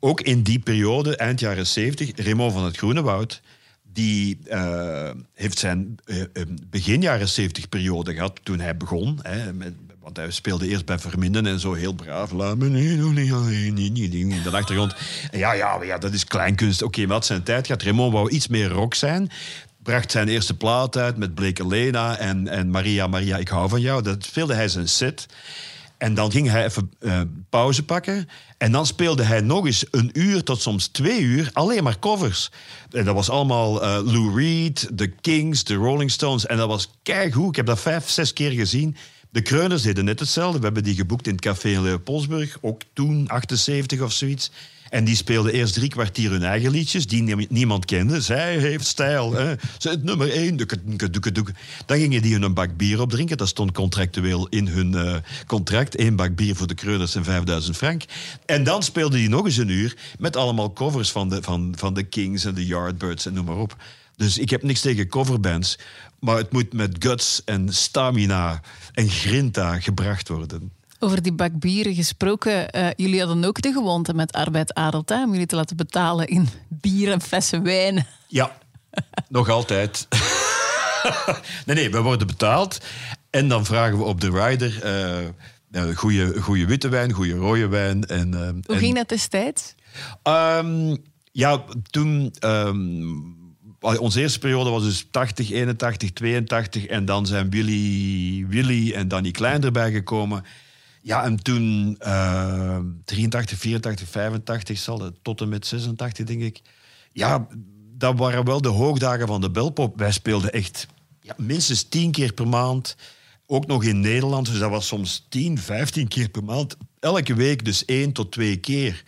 ook in die periode, eind jaren 70, Raymond van het Groenewoud... die eh, heeft zijn eh, begin jaren 70 periode gehad toen hij begon. Hè, met, want hij speelde eerst bij Verminden en zo heel braaf. Laat me in de achtergrond. Ja, ja, ja, dat is kleinkunst. Oké, maar had zijn tijd gehad. Raymond wou iets meer rock zijn. Bracht zijn eerste plaat uit met Blake Lena en, en Maria, Maria, ik hou van jou. Dat speelde hij zijn set. En dan ging hij even eh, pauze pakken. En dan speelde hij nog eens een uur tot soms twee uur alleen maar covers. En dat was allemaal eh, Lou Reed, The Kings, The Rolling Stones. En dat was keigoed. Ik heb dat vijf, zes keer gezien. De Kreuners deden net hetzelfde. We hebben die geboekt in het café Leopoldsburg. Ook toen, 78 of zoiets. En die speelden eerst drie kwartier hun eigen liedjes, die nie- niemand kende. Zij heeft stijl. Hè. Is nummer één. Dan gingen die hun een bak bier opdrinken. Dat stond contractueel in hun eh, contract. Eén bak bier voor de kreuners en 5000 frank. En dan speelden die nog eens een uur met allemaal covers van de, van, van de Kings en de Yardbirds en noem maar op. Dus ik heb niks tegen coverbands. Maar het moet met guts en stamina en grinta gebracht worden. Over die bak bieren gesproken. eh, jullie hadden ook de gewoonte met Arbeid Adelt hè, om jullie te laten betalen in bier en flessen wijn. Ja, nog altijd. nee, nee, we worden betaald. En dan vragen we op de rider eh, eh, goede, goede witte wijn, goede rode wijn. En, Hoe en- ging dat destijds? Ehm, ja, toen... ehm, onze eerste periode was dus 80, 81, 82. En dan zijn Willy, Willy en Danny Klein erbij gekomen. Ja, en toen eh, 83, 84, 85 zal tot en met 86, denk ik. Ja, dat waren wel de hoogdagen van de belpop. Wij speelden echt ja, minstens tien keer per maand. Ook nog in Nederland. Dus dat was soms 10, 15 keer per maand. Elke week dus één tot twee keer.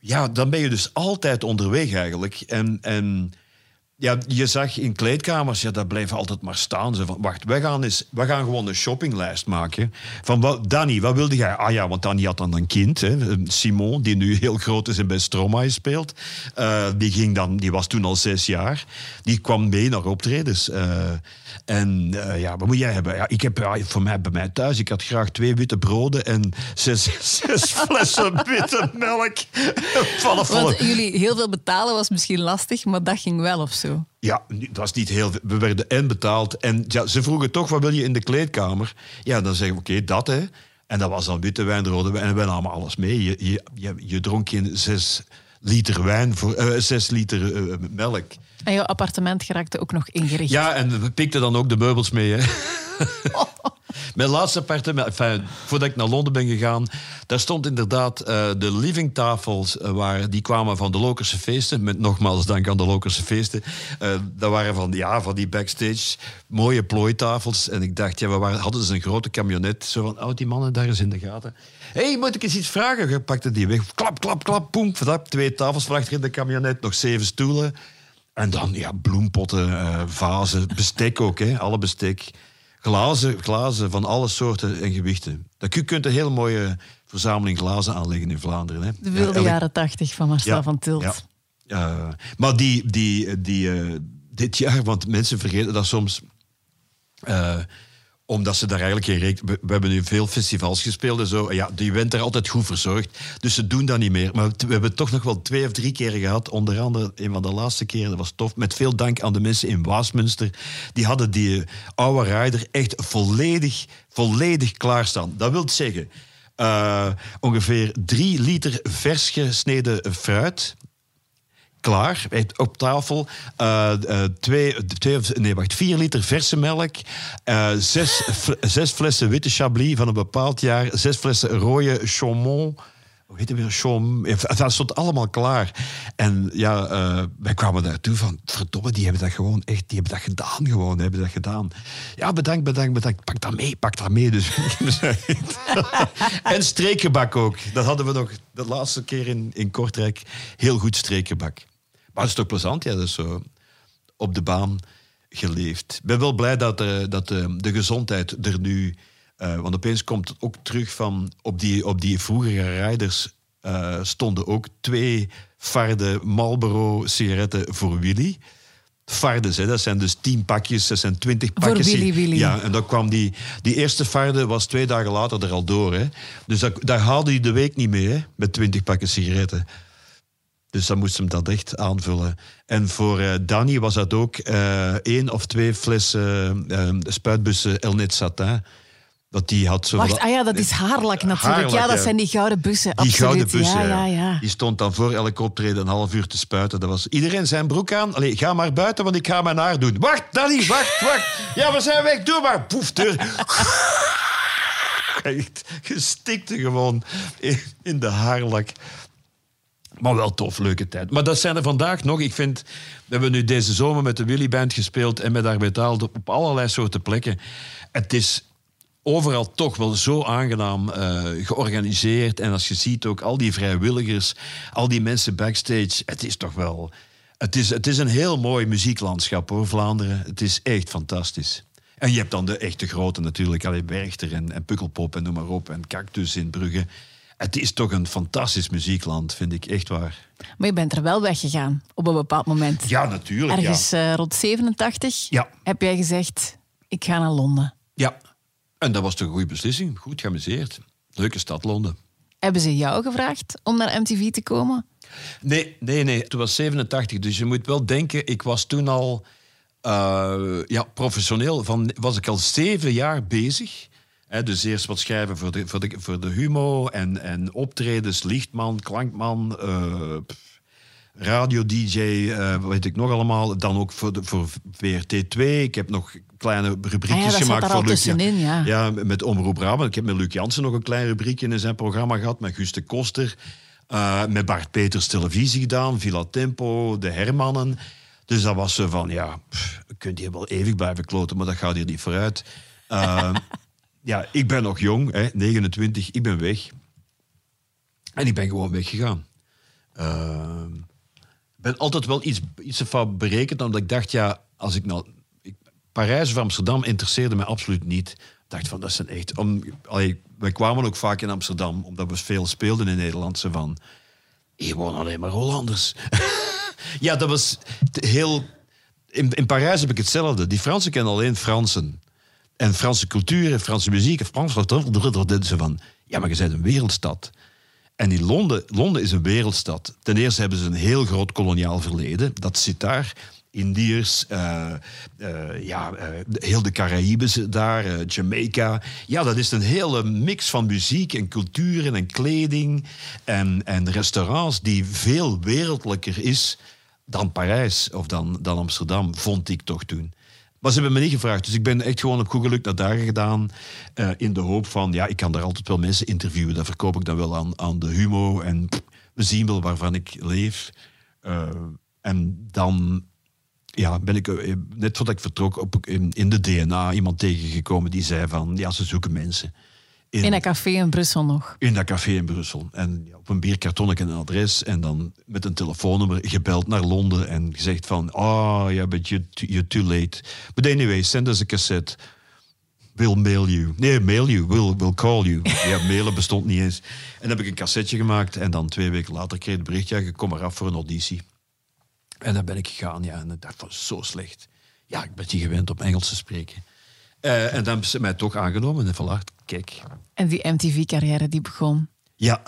Ja, dan ben je dus altijd onderweg eigenlijk. En, en ja, je zag in kleedkamers, ja, dat blijven altijd maar staan. Ze van, wacht, wij gaan, eens, wij gaan gewoon een shoppinglijst maken. Van, wat, Danny, wat wilde jij? Ah ja, want Danny had dan een kind, hè, Simon, die nu heel groot is en bij Stromae speelt. Eh, die, ging dan, die was toen al zes jaar. Die kwam mee naar optredens. Eh, en eh, ja, wat moet jij hebben? Ja, ik heb ja, voor mij, bij mij thuis, ik had graag twee witte broden en zes, zes flessen witte melk. Vallen, vallen. Want jullie heel veel betalen was misschien lastig, maar dat ging wel of zo. Ja, dat was niet heel veel. We werden en betaald. En ja, ze vroegen toch, wat wil je in de kleedkamer? Ja, dan zeggen we, oké, dat hè. En dat was dan witte wijn, rode wijn. En wij namen alles mee. Je, je, je, je dronk in zes liter wijn voor eh, zes liter eh, melk. En jouw appartement geraakte ook nog ingericht. Ja, en we pikten dan ook de meubels mee. Hè. Mijn laatste appartement, enfin, voordat ik naar Londen ben gegaan, daar stond inderdaad eh, de livingtafels, eh, waar, die kwamen van de Lokerse feesten. Met nogmaals dank aan de Lokerse feesten. Eh, dat waren van, ja, van die backstage mooie plooitafels. En ik dacht, ja, we waren, hadden dus een grote camionet. Zo van, oh, die mannen daar eens in de gaten. Hé, hey, moet ik eens iets vragen? Je pakte die weg. Klap, klap, klap, poem. Twee tafels van achter in de camionet, nog zeven stoelen. En dan ja, bloempotten, eh, vazen, bestek ook, hè, alle bestek. Glazen, glazen van alle soorten en gewichten. Dat, je kunt een heel mooie verzameling glazen aanleggen in Vlaanderen. Hè. De wilde jaren tachtig van Marcel van Tilt. ja. Maar die, die, die, eh, dit jaar, want mensen vergeten dat soms. Omdat ze daar eigenlijk geen rekening... We, hebben nu veel festivals gespeeld en zo. Ja, je bent er altijd goed verzorgd. Dus ze doen dat niet meer. Maar we hebben toch nog wel twee of drie keren gehad. Onder andere een van de laatste keren, dat was tof. Met veel dank aan de mensen in Waasmunster. Die hadden die eh, oude rider echt volledig, volledig klaarstaan. Dat wil zeggen... eh, ongeveer drie liter vers gesneden fruit klaar op tafel. Eh, eh, twee, nee, wacht, vier liter verse melk. eh, zes, zes flessen witte Chablis van een bepaald jaar. Zes flessen rode Chaumont. Hoe het weer? Dat stond allemaal klaar. En ja, eh, wij kwamen daartoe van... Verdomme, die hebben dat gewoon echt... Die hebben dat gedaan gewoon. hebben dat gedaan. Ja, bedankt, bedankt, bedankt. Pak dat mee, pak dat mee. Dus, en streekgebak ook. Dat hadden we nog de laatste keer in, in Kortrijk. Heel goed streekgebak. Maar het is toch plezant, ja. Dus zo op de baan geleefd. Ik ben wel blij dat, eh, dat eh, de gezondheid er nu... eh, want opeens komt het ook terug van... Op die, op die vroegere rijders eh, stonden ook twee farde Marlboro sigaretten voor Willy. Fardes, hè, dat zijn dus tien pakjes, dat zijn twintig Voor pakjes. Willy Willy. Ja, en dan kwam die, die eerste farde was twee dagen later er al door. Hè. Dus dat, daar haalde hij de week niet mee, hè, met twintig pakken sigaretten. Dus dan moest hem dat echt aanvullen. En voor eh, Danny was dat ook eh, één of twee flessen spuitbussen Elnet Satin. Dat die had zo Wacht, ah ja, dat is haarlak natuurlijk. Haarlak, ja, dat ja. zijn die gouden bussen. die absoluut. gouden bussen, ja, ja, die stond dan voor elk optreden een half uur te spuiten. Dat was iedereen zijn broek aan. Allee, ga maar buiten, want ik ga mijn haar doen. Wacht, Danny, wacht, wacht. Ja, we zijn weg, doe maar. Poef, deur. Echt, gestikte gewoon in- de haarlak. Maar wel tof, leuke tijd. Maar dat zijn er vandaag nog. Ik vind, we hebben nu deze zomer met de Willy Band gespeeld en met Arbeid Aalt op allerlei soorten plekken. Het is overal toch wel zo aangenaam eh, georganiseerd. En als je ziet ook al die vrijwilligers, al die mensen backstage, het is toch wel. Het is, het is een heel mooi muzieklandschap hoor, Vlaanderen. Het is echt fantastisch. En je hebt dan de echte grote natuurlijk, allee, Werchter en, en Pukkelpop en noem maar op, en Cactus in Brugge. Het is toch een fantastisch muziekland, vind ik echt waar. Maar je bent er wel weggegaan op een bepaald moment. Ja, natuurlijk. Ergens Ja. eh, rond 87 Ja. heb jij gezegd, ik ga naar Londen. ja. En dat was toch een goede beslissing. Goed geamuseerd. Leuke stad, Londen. Hebben ze jou gevraagd om naar MTV te komen? Nee, nee, nee. Toen was 87. Dus je moet wel denken, ik was toen al eh, ja, professioneel. Van, was ik al zeven jaar bezig. Dus eerst wat schrijven voor de, voor de, voor de Humo en, en optredens, lichtman, klankman, eh, pff, radio-dj, eh, weet ik nog allemaal. Dan ook voor, de, voor VRT2. Ik heb nog kleine rubriekjes Ah ja, gemaakt voor Luc. ja. Ja, met Omroep Brabant. Ik heb met Luc Jansen nog een klein rubriekje in zijn programma gehad. Met Guus de Koster. Eh, met Bart Peters televisie gedaan. Villa Tempo, de Hermannen. Dus dat was zo van, ja, pff, kunt hier wel eeuwig blijven kloten, maar dat gaat hier niet vooruit. Eh, ja, ik ben nog jong, hè, 29, ik ben weg. En ik ben gewoon weggegaan. Eh, ik ben altijd wel iets, iets van berekend, omdat ik dacht, ja, als ik nou... Parijs of Amsterdam interesseerde me absoluut niet. Ik dacht van, dat zijn echt... Om, allee, wij kwamen ook vaak in Amsterdam, omdat we veel speelden in Nederland. Zo van, hier wonen alleen maar Hollanders. ja, dat was heel... In, in Parijs heb ik hetzelfde. Die Fransen kennen alleen Fransen. En Franse cultuur en Franse muziek en Frans... Ze van, ja, maar je bent een wereldstad. En in Londen, Londen is een wereldstad. Ten eerste hebben ze een heel groot koloniaal verleden. Dat zit daar. Indiërs, eh, eh, ja, eh, heel de Caraïbes daar, Jamaica. Ja, dat is een hele mix van muziek en culturen en kleding en, en restaurants die veel wereldlijker is dan Parijs of dan, dan Amsterdam, vond ik toch toen. Maar ze hebben me niet gevraagd. Dus ik ben echt gewoon op Google naar daar gedaan. in de hoop van, ja, ik kan daar altijd wel mensen interviewen. Dat verkoop ik dan wel aan, aan de Humo. En we zien wel waarvan ik leef. En dan ja, ben ik, eh, net voordat ik vertrok, op, in, in de DNA iemand tegengekomen die zei van, ja, ze zoeken mensen. In een café in Brussel nog. In dat café in Brussel. En ja, op een bierkarton een adres. En dan met een telefoonnummer gebeld naar Londen. En gezegd van, oh ja, but you, you're too late. But anyway, send us a cassette. We'll mail you. Nee, mail you. We'll, we'll call you. Ja, mailen bestond niet eens. En dan heb ik een cassetje gemaakt. En dan twee weken later kreeg ik het bericht, ja, je kom maar af voor een auditie. En dan ben ik gegaan, ja. En dat was zo slecht. Ja, ik ben niet gewend om Engels te spreken. Eh, en dan hebben ze mij toch aangenomen. En voilà, kijk. En die MTV-carrière die begon. Ja,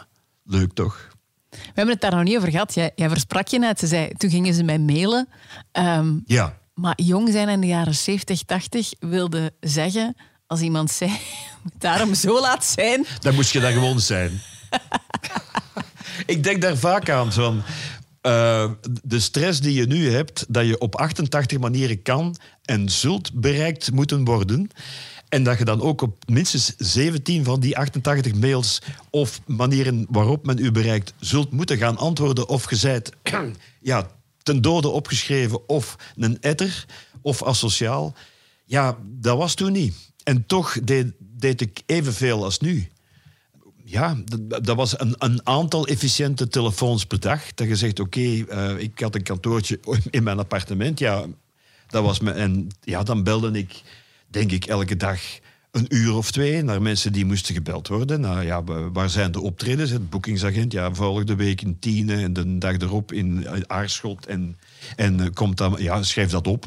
leuk toch? We hebben het daar nog niet over gehad. Jij, jij versprak je net. Ze zei, toen gingen ze mij mailen. Ehm, Ja. maar jong zijn in de jaren 70, 80 wilde zeggen... Als iemand zei, daarom zo laat zijn... Dan moest je daar gewoon zijn. ik denk daar vaak aan. Van, eh, de stress die je nu hebt, dat je op 88 manieren kan en zult bereikt moeten worden. En dat je dan ook op minstens 17 van die 88 mails of manieren waarop men u bereikt zult moeten gaan antwoorden. Of zijt ja, ten dode opgeschreven of een etter of asociaal. Ja, dat was toen niet. En toch deed, deed ik evenveel als nu. Ja, dat, dat was een, een aantal efficiënte telefoons per dag. Dat je zegt, oké, eh, ik had een kantoortje in mijn appartement. Ja, dat was me, en ja, dan belde ik, denk ik, elke dag een uur of twee naar mensen die moesten gebeld worden. Nou ja, wa- waar zijn de optredens? Het boekingsagent, ja, volgende week in Tiene en de dag erop in Aarschot. En, en eh, komt dan, ja, schrijf dat op.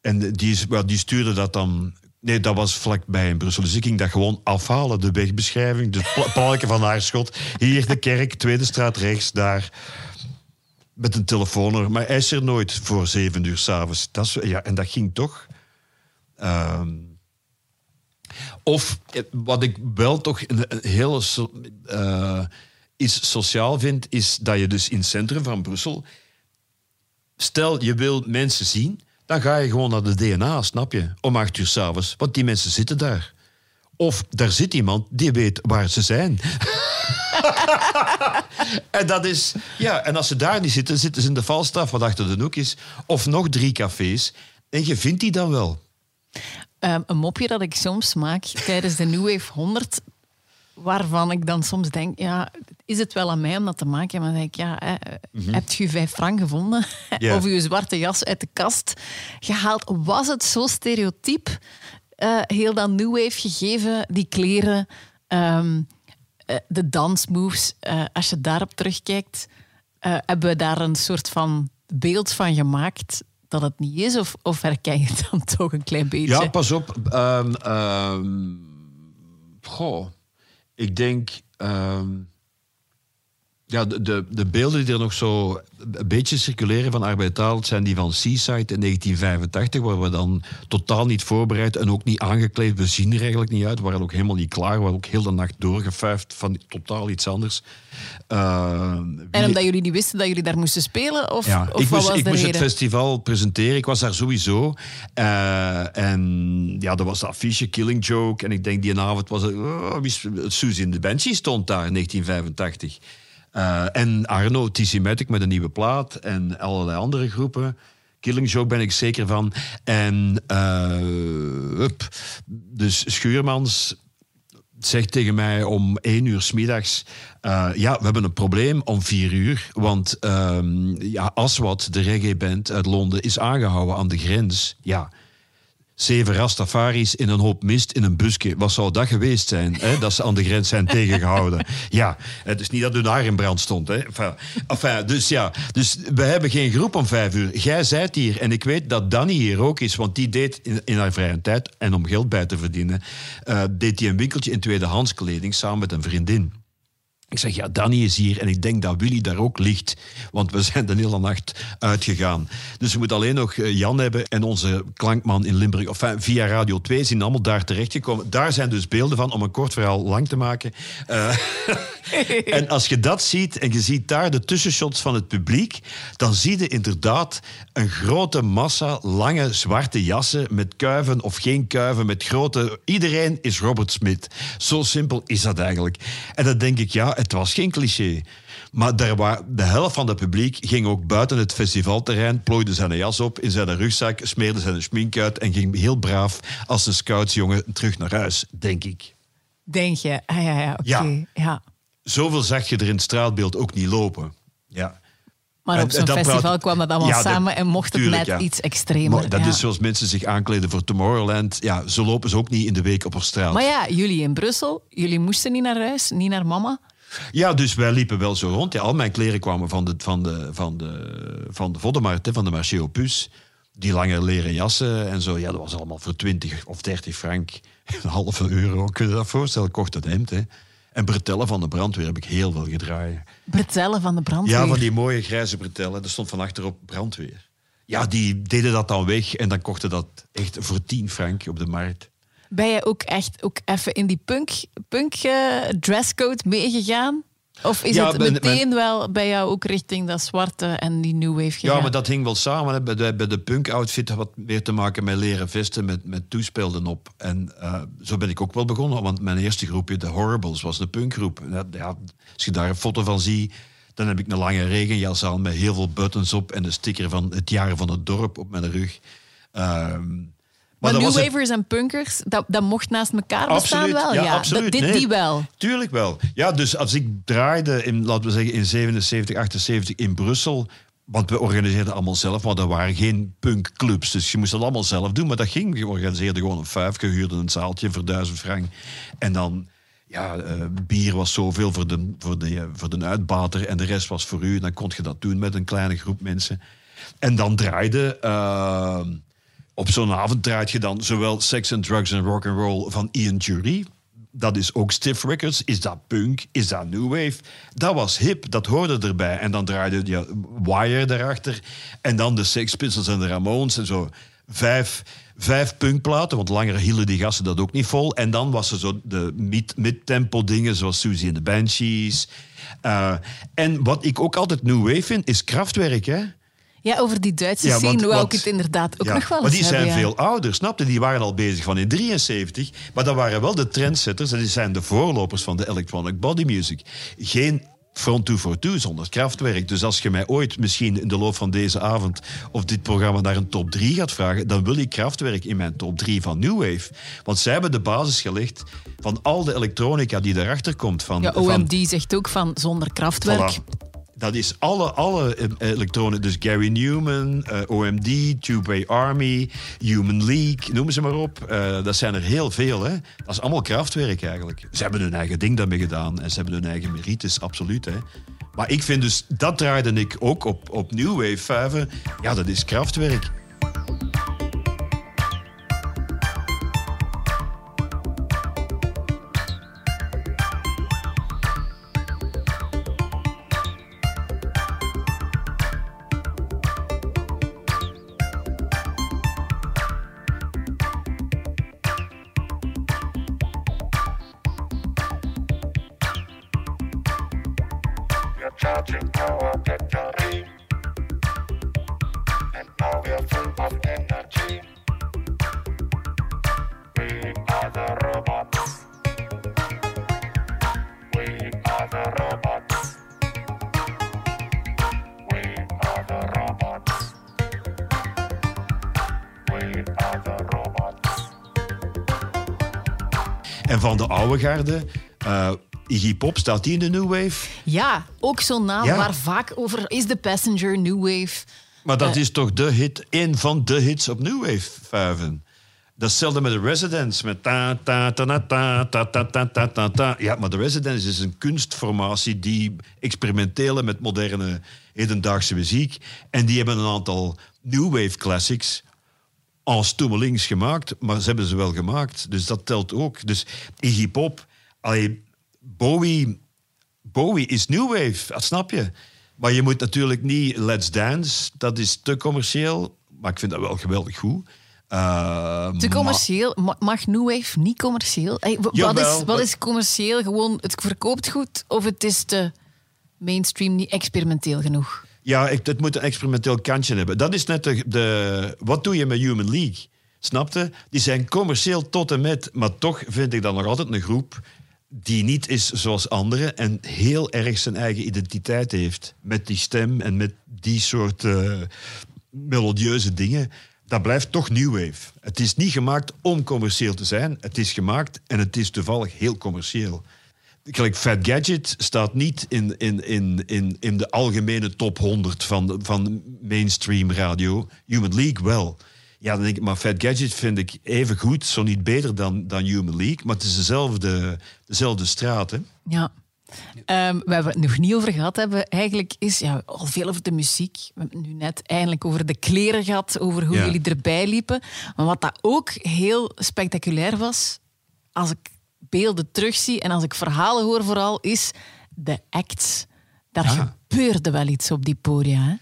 En die, die stuurde dat dan. Nee, dat was vlakbij in Brussel. Dus ik ging dat gewoon afhalen, de wegbeschrijving, de pla- plakken van Aarschot. Hier de kerk, tweede straat rechts, daar. Met een telefoonnummer. Maar hij is er nooit voor zeven uur s'avonds. Ja, en dat ging toch. Ehm, of eh, wat ik wel toch een, een hele so- eh, iets sociaal vind, is dat je dus in het centrum van Brussel Stel, je wil mensen zien, dan ga je gewoon naar de DNA, snap je? Om acht uur s'avonds. Want die mensen zitten daar. Of daar zit iemand die weet waar ze zijn. en dat is... Ja, en als ze daar niet zitten, zitten ze in de Falstaff, wat achter de hoek is. Of nog drie cafés. En je vindt die dan wel. ehm, een mopje dat ik soms maak tijdens de New Wave 100, waarvan ik dan soms denk, ja, is het wel aan mij om dat te maken? Maar dan denk ik, ja, hè, heb je vijf frank gevonden? Mhm. Of je zwarte jas uit de kast gehaald? Was het zo stereotyp, eh, heel dat New Wave gegeven, die kleren, ehm, eh, de dansmoves, eh, als je daarop terugkijkt, hebben we daar een soort van beeld van gemaakt dat het niet is? Of, of herken je het dan toch een klein beetje? Ja, pas op. ehm, ehm, goh, ik denk. ehm, ja, de, de, de beelden die er nog zo een beetje circuleren van het zijn die van Seaside in 1985, waar we dan totaal niet voorbereid en ook niet aangekleed. We zien er eigenlijk niet uit. We waren ook helemaal niet klaar. We waren ook heel de nacht doorgefuifd van totaal iets anders. Eh, En omdat jullie niet wisten dat jullie daar moesten spelen? Of, ja, of ik moest, ik moest het festival presenteren. Ik was daar sowieso. Eh, en ja, er was de affiche Killing Joke. En ik denk die avond was het... Oh, is- Suzy in de Banshee stond daar in 1985. Eh, en Arno Tissimotic met een nieuwe plaat. En allerlei andere groepen. Killing Joke ben ik zeker van. En eh, hup. dus Schuurmans zegt tegen mij om één uur s middags... eh, ja, we hebben een probleem om vier uur. Want ehm ja, Aswad, de reggae-band uit Londen, is aangehouden aan de grens. Ja, zeven Rastafaris in een hoop mist in een busje. Wat zou dat geweest zijn, hè? dat ze aan de grens zijn tegengehouden? Ja, het is niet dat hun haar in brand stond. Hè? Enfin, enfin, dus ja, dus we hebben geen groep om vijf uur. Jij zijt hier en ik weet dat Danny hier ook is, want die deed in, in haar vrije tijd, en om geld bij te verdienen, eh, deed hij een winkeltje in tweedehands kleding samen met een vriendin. Ik zeg, ja, Danny is hier en ik denk dat Willy daar ook ligt. Want we zijn de hele nacht uitgegaan. Dus we moeten alleen nog eh, Jan hebben en onze klankman in Limburg. Enfin, via Radio 2 zijn allemaal daar terechtgekomen. Daar zijn dus beelden van, om een kort verhaal lang te maken. Eh, en als je dat ziet en je ziet daar de tussenshots van het publiek, dan zie je inderdaad een grote massa lange zwarte jassen met kuiven of geen kuiven, met grote... Iedereen is Robert Smith. Zo simpel is dat eigenlijk. En dan denk ik, ja, het was geen cliché. Maar daar wa- de helft van het publiek ging ook buiten het festivalterrein, plooide zijn jas op in zijn rugzak, smeerde zijn schmink uit en ging heel braaf als een scoutsjongen terug naar huis, denk ik. Denk je? Ah, ja, ja, oké. Ja. Ja. Zoveel zag je er in het straatbeeld ook niet lopen. Ja. Maar op zo'n festival praat- kwam dat allemaal Ja, samen en mocht het tuurlijk, net ja. iets extremer. Maar dat ja. is zoals mensen zich aankleden voor Tomorrowland. Ja, zo lopen ze ook niet in de week op straat. Maar ja, jullie in Brussel, jullie moesten niet naar huis, niet naar mama. Ja, dus wij liepen wel zo rond. Ja, al mijn kleren kwamen van de, van de, van de, van de Voddenmarkt, van de Marché Opus. Die lange leren jassen en zo. Ja, dat was allemaal voor 20 of 30 frank. Een halve euro. Kun je je dat voorstellen? Ik kocht het hemd. Hè. En bretellen van de brandweer heb ik heel veel gedraaid. Bretellen van de brandweer. Ja, van die mooie grijze bretellen. Er stond van achterop brandweer. Ja, die deden dat dan weg en dan kochten dat echt voor 10 frank op de markt. Ben je ook echt ook even in die punk, punk eh, dresscode meegegaan? Of is Ja, het ben- meteen wel bij jou ook richting dat zwarte en die new wave gegaan? Ja, maar dat hing wel samen. Hè. Bij de, bij de punk-outfit had wat meer te maken met leren vesten met, met toespelden op. En eh, zo ben ik ook wel begonnen, want mijn eerste groepje, de Horribles, was een punkgroep. Ja, ja, als je daar een foto van ziet, dan heb ik een lange regenjas aan met heel veel buttons op en de sticker van het jaar van het dorp op mijn rug. Ehm, maar dat new wavers en punkers, dat, dat mocht naast elkaar bestaan Absoluut, wel? ja, absoluut. Dat, dit, Nee. die wel. Tuurlijk wel. Ja, dus als ik draaide in, laten we zeggen, in 77, 78 in Brussel. Want we organiseerden allemaal zelf, maar er waren geen punkclubs. Dus je moest dat allemaal zelf doen. Maar dat ging. Je organiseerde gewoon een vijf, je huurde een zaaltje voor duizend frank. En dan, ja, eh, bier was zoveel voor de, voor, de, eh, voor de uitbater en de rest was voor u. Dan kon je dat doen met een kleine groep mensen. En dan draaide... eh, op zo'n avond draait je dan zowel Sex and Drugs and Rock and Roll van Ian Jury. Dat is ook Stiff Records. Is dat punk? Is dat new wave? Dat was hip, dat hoorde erbij. En dan draaide je Wire daarachter. En dan de Sex Pistols en de Ramones en zo. Vijf, vijf punkplaten, want langer hielden die gasten dat ook niet vol. En dan was er zo de mid- mid-tempo dingen, zoals Susie en de Banshees. Eh, en wat ik ook altijd new wave vind, is krachtwerk, hè? Ja, over die Duitse Ja, scene wou ik het inderdaad ook Ja, nog wel Maar eens die zijn ja. veel ouder, snapte? Die waren al bezig van in 73. Maar dat waren wel de trendsetters. En die zijn de voorlopers van de electronic body music. Geen Front 242 zonder krachtwerk. Dus als je mij ooit misschien in de loop van deze avond of dit programma naar een top 3 gaat vragen, dan wil ik krachtwerk in mijn top 3 van New Wave. Want zij hebben de basis gelegd van al de elektronica die daarachter komt. Van, Ja, van, OMD zegt ook van zonder krachtwerk. Voilà. Dat is alle, alle eh, elektronen. Dus Gary Newman, eh, OMD, Tubeway Army, Human League, noem ze maar op. Eh, dat zijn er heel veel. Hè. Dat is allemaal krachtwerk eigenlijk. Ze hebben hun eigen ding daarmee gedaan. En ze hebben hun eigen merites, absoluut. Hè. Maar ik vind dus, dat draaide ik ook op, op New Wave 5. Ja, dat is krachtwerk. Garde, eh Iggy Pop, staat die in de New Wave? Ja, ook zo'n naam Ja. waar vaak over is de Passenger, New Wave. Maar dat Eh. is toch de hit, een van de hits op New Wave 5. Dat met de Residents, met ta ta ta ta ta ta ta ta ta ta ta. Ja, maar de Residents is een kunstformatie die experimentelen met moderne hedendaagse muziek. En die hebben een aantal New Wave classics als toemelings gemaakt, maar ze hebben ze wel gemaakt. Dus dat telt ook. Dus Iggy Pop, allee, Bowie, Bowie is New Wave, dat snap je. Maar je moet natuurlijk niet Let's Dance, dat is te commercieel. Maar ik vind dat wel geweldig goed. Uh, Te commercieel. Ma- Mag New Wave niet commercieel? Hey, wat, is, wat is commercieel? Gewoon, het verkoopt goed of het is te mainstream, niet experimenteel genoeg? Ja, ik, het moet een experimenteel kantje hebben. Dat is net de, de... Wat doe je met Human League? Snapte? Die zijn commercieel tot en met... Maar toch vind ik dat nog altijd een groep die niet is zoals anderen en heel erg zijn eigen identiteit heeft. Met die stem en met die soort eh, melodieuze dingen. Dat blijft toch New Wave. Het is niet gemaakt om commercieel te zijn. Het is gemaakt en het is toevallig heel commercieel. Kijk, Fat Gadget staat niet in, in, in, in, in de algemene top 100 van, van mainstream radio. Human League wel. Ja, dan denk ik, maar Fat Gadget vind ik even goed, zo niet beter dan, dan Human League. Maar het is dezelfde, dezelfde straat. Hè? Ja. Ehm, waar we het nog niet over gehad hebben, eigenlijk is ja, al veel over de muziek. We hebben het nu net eindelijk over de kleren gehad, over hoe Ja. jullie erbij liepen. Maar wat dat ook heel spectaculair was, als ik beelden terugzie en als ik verhalen hoor vooral, is de acts. Daar Ja. gebeurde wel iets op die podia. Hè?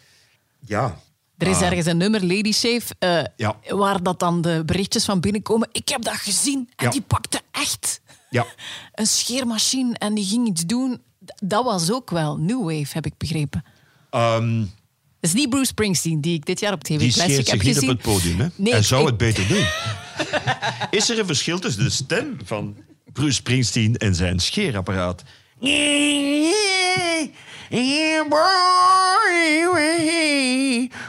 Ja. Er is Ah. ergens een nummer, Lady Shave, eh, Ja. waar dat dan de berichtjes van binnenkomen. Ik heb dat gezien en Ja. die pakte echt Ja. een scheermachine en die ging iets doen. Dat was ook wel New Wave, heb ik begrepen. Dat is niet Bruce Springsteen, die ik dit jaar op TV die Classic scheert heb zich niet gezien. op het podium. Hè? Nee, Hij ik- zou ik- het beter doen. is er een verschil tussen de stem van Bruce Springsteen en zijn scheerapparaat?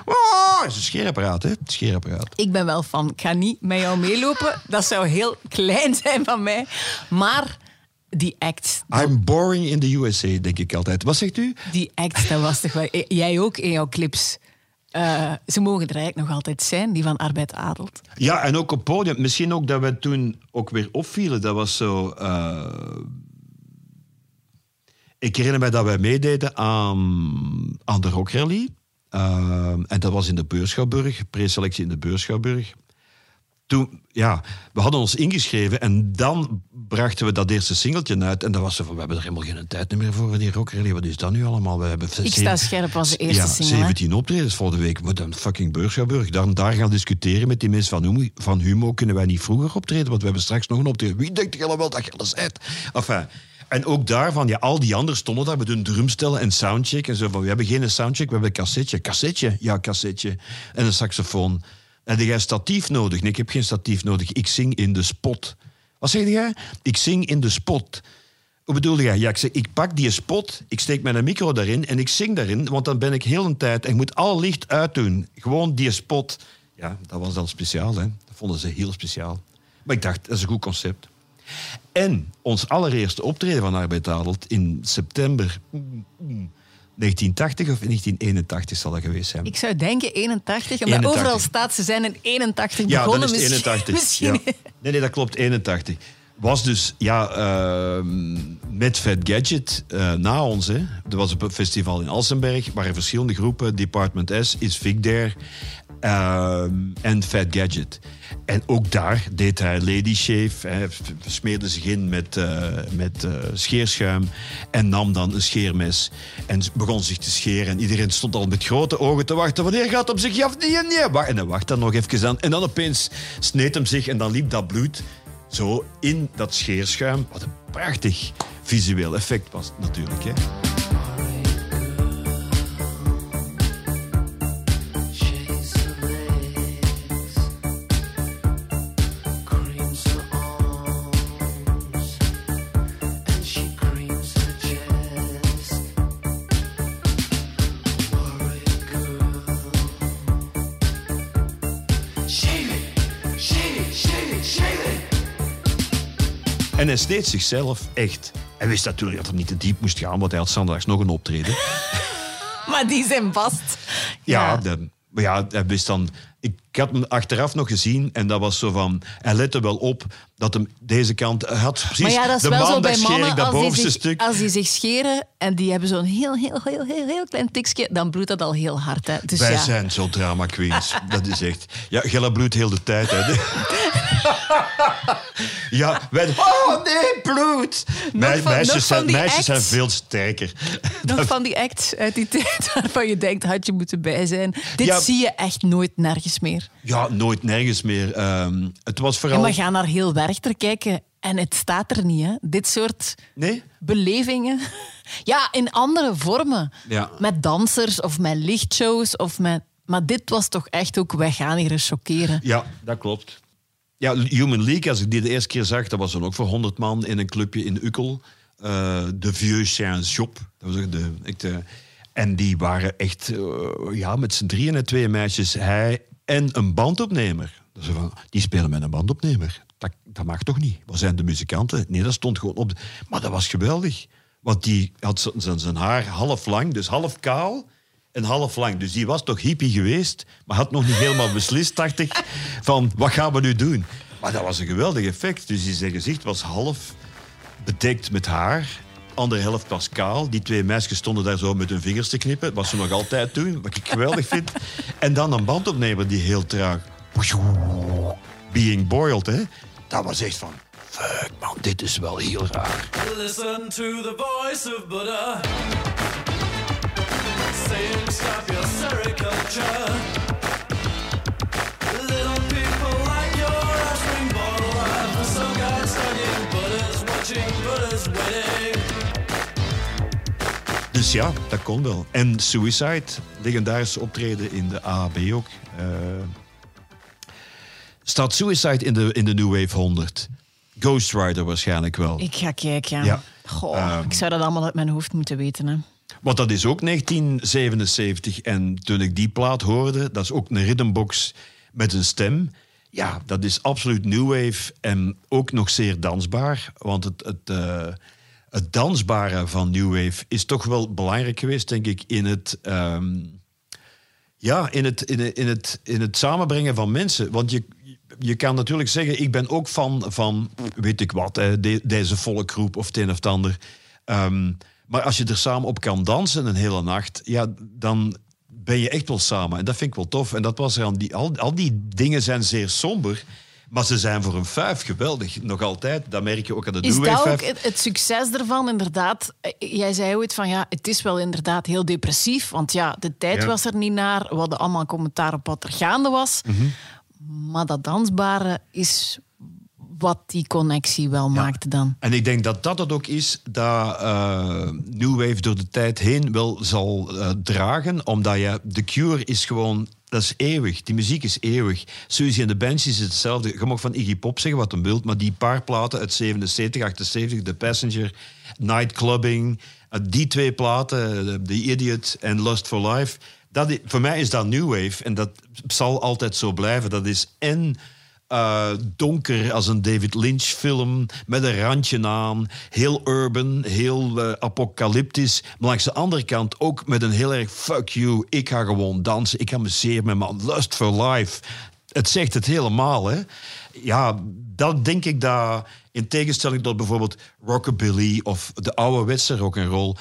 Oh, dat is een scheerapparaat, hè? Scheerapparaat. Ik ben wel van, ik ga niet met jou meelopen. Dat zou heel klein zijn van mij. Maar die act, I'm boring in the USA, denk ik altijd. Wat zegt u? die act, dat was toch wel... Jij ook in jouw clips. Eh, ze mogen er eigenlijk nog altijd zijn, die van Arbeid Adelt. Ja, en ook op podium. Misschien ook dat we toen ook weer opvielen. Dat was zo... eh, Ik herinner mij dat wij meededen aan, aan de Rock Rally. Eh, en dat was in de Beurschouwburg, preselectie in de Beurschouwburg. Toen, ja, we hadden ons ingeschreven en dan brachten we dat eerste singeltje uit. En dan was ze van, we hebben er helemaal geen tijd meer voor, die Rock Rally. Wat is dat nu allemaal? We hebben Ik sta scherp was de eerste ja, single. hè. 17 optredens volgende week. We dan fucking Beurschouwburg. Dan daar gaan discussiëren met die mensen van, Humo- van Humo. Kunnen wij niet vroeger optreden? Want we hebben straks nog een optreden. Wie denkt er wel dat je alles hebt? Enfin, en ook daarvan, ja, al die anderen stonden daar met hun drumstellen en soundcheck. En zo van, we hebben geen soundcheck, we hebben een cassetje. Cassetje? Ja, cassetje. En een saxofoon. Heb jij statief nodig? Nee, ik heb geen statief nodig. Ik zing in de spot. Wat zeg jij? Ik zing in de spot. Hoe bedoel jij? Ja, ik, zeg, ik pak die spot, ik steek mijn micro daarin en ik zing daarin, want dan ben ik heel een tijd en ik moet alle licht uitdoen. Gewoon die spot. Ja, dat was dan speciaal, hè. Dat vonden ze heel speciaal. Maar ik dacht, dat is een goed concept. En ons allereerste optreden van Arbeid Adelt in september 1980 of 1981 zal dat geweest zijn. Ik zou denken 81, omdat 81. overal staat ze zijn in 81 Ja, begonnen. dan is het misschien- 81. Misschien, Ja. Nee, nee, dat klopt, 81. Was dus, ja, ehm, met Fat Gadget eh, na ons. Hè. Er was een festival in Alsenberg, waren verschillende groepen. Department S, Is Vic There en Fat Gadget. En ook daar deed hij Lady Shave. Hij smeerde zich in met, eh, met eh, scheerschuim en nam dan een scheermes. En begon zich te scheren. En iedereen stond al met grote ogen te wachten. Wanneer gaat op zich af? Nee, nee. En hij wacht dan nog even aan. En dan opeens sneed hem zich en dan liep dat bloed zo in dat scheerschuim. Wat een prachtig visueel effect was natuurlijk. Hè. En hij sneed zichzelf echt. Hij wist natuurlijk dat hij niet te diep moest gaan, want hij had zondags nog een optreden. Maar die zijn vast. Ja, de- maar ja, hij wist dan. Ik had hem achteraf nog gezien en dat was zo van. Hij lette wel op dat hem deze kant. Had precies Maar ja, dat is de wel zo maandag bij mannen, dat als die, bovenste zich, stuk. als die zich scheren en die hebben zo'n heel, heel, heel, heel, heel klein tikje, dan bloedt dat al heel hard. Hè. Dus Wij ja. zijn zo drama queens. dat is echt. Ja, Gella bloedt heel de tijd. Hè. ja, wij. Oh nee, bloed! Mij- van- meisjes zijn, meisjes zijn veel sterker. Nog van die acts uit die tijd waarvan je denkt, had je moeten bij zijn. Dit Ja. zie je echt nooit nergens meer. Ja, nooit nergens meer. Ehm, het was Ja, vooral. maar ga naar heel Kijken en het staat er niet. Hè. Dit soort Nee? belevingen. Ja, in andere vormen. Ja. Met dansers of met lichtshows. Of met... Maar dit was toch echt ook, wij gaan hier chockeren. Ja, dat klopt. Ja, Human League, als ik die de eerste keer zag, dat was dan ook voor 100 man in een clubje in Ukkel. Eh, de Vieux Saint Job. Dat was de, ik, de, en die waren echt eh, ja, met z'n drieën en twee meisjes. Hij en een bandopnemer. Ze van, die spelen met een bandopnemer. Dat, mag toch niet? Waar zijn de muzikanten? Nee, dat stond gewoon op. maar dat was geweldig. Want die had zijn haar half lang, dus half kaal en half lang. Dus die was toch hippie geweest, maar had nog niet helemaal beslist, dacht ik, van wat gaan we nu doen? Maar dat was een geweldig effect. Dus zijn gezicht was half bedekt met haar. Andere helft was kaal. Die twee meisjes stonden daar zo met hun vingers te knippen. Wat ze nog altijd doen, wat ik geweldig vind. En dan een bandopnemer die heel traag... Being boiled, hè. Dat was echt van... Fuck, man, dit is wel heel raar. Listen to the voice of Buddha saying, Stop your sericulture. Little people like your offspring born alive some guy studying Buddha's watching Buddha's wedding. Dus ja, dat kon wel. En Suicide, legendarische optreden in de AAB ook. Eh, staat Suicide in de, in de New Wave 100? Ghost Rider waarschijnlijk wel. Ik ga kijken. Ja. Goh, Ehm. ik zou dat allemaal uit mijn hoofd moeten weten. Hè. Want dat is ook 1977. En toen ik die plaat hoorde, dat is ook een rhythmbox met een stem. Ja, dat is absoluut new wave en ook nog zeer dansbaar. Want het, het, eh, het dansbare van new wave is toch wel belangrijk geweest, denk ik, in het... ehm, ja, in het, in, het, in, het, in het samenbrengen van mensen. Want je, je kan natuurlijk zeggen, ik ben ook fan van, weet ik wat, de- deze volkgroep of het een of het ander. Ehm, maar als je er samen op kan dansen een hele nacht, ja, dan ben je echt wel samen. En dat vind ik wel tof. En dat was er aan die, al, al die dingen zijn zeer somber. Maar ze zijn voor een vijf geweldig. Nog altijd. Dat merk je ook aan de Is dat ook het, het succes ervan, inderdaad? Eh, Jij zei ooit van ja, het is wel inderdaad heel depressief. Want ja, de tijd Ja. was er niet naar. We hadden allemaal commentaar op wat er gaande was. Mhm. Maar dat dansbare is wat die connectie wel maakte dan. En ik denk dat dat het ook is dat eh New Wave door de tijd heen wel zal eh, dragen. Omdat je, The Cure is gewoon, dat is eeuwig. Die muziek is eeuwig. Suzy en de Bench is hetzelfde. Je mag van Iggy Pop zeggen wat hem wilt, maar die paar platen uit 77, 78, The Passenger, Nightclubbing, eh, die twee platen, The Idiot en Lust for Life, voor mij is dat New Wave. En dat zal altijd zo blijven. Dat is en eh, donker als een David Lynch film, met een randje aan. Heel urban, heel eh, apocalyptisch. Maar langs de andere kant ook met een heel erg fuck you. Ik ga gewoon dansen, ik ga me met mijn lust for life. Het zegt het helemaal, hè. Ja, dat denk ik dat... In tegenstelling tot bijvoorbeeld rockabilly of de ouderwetse rock'n'roll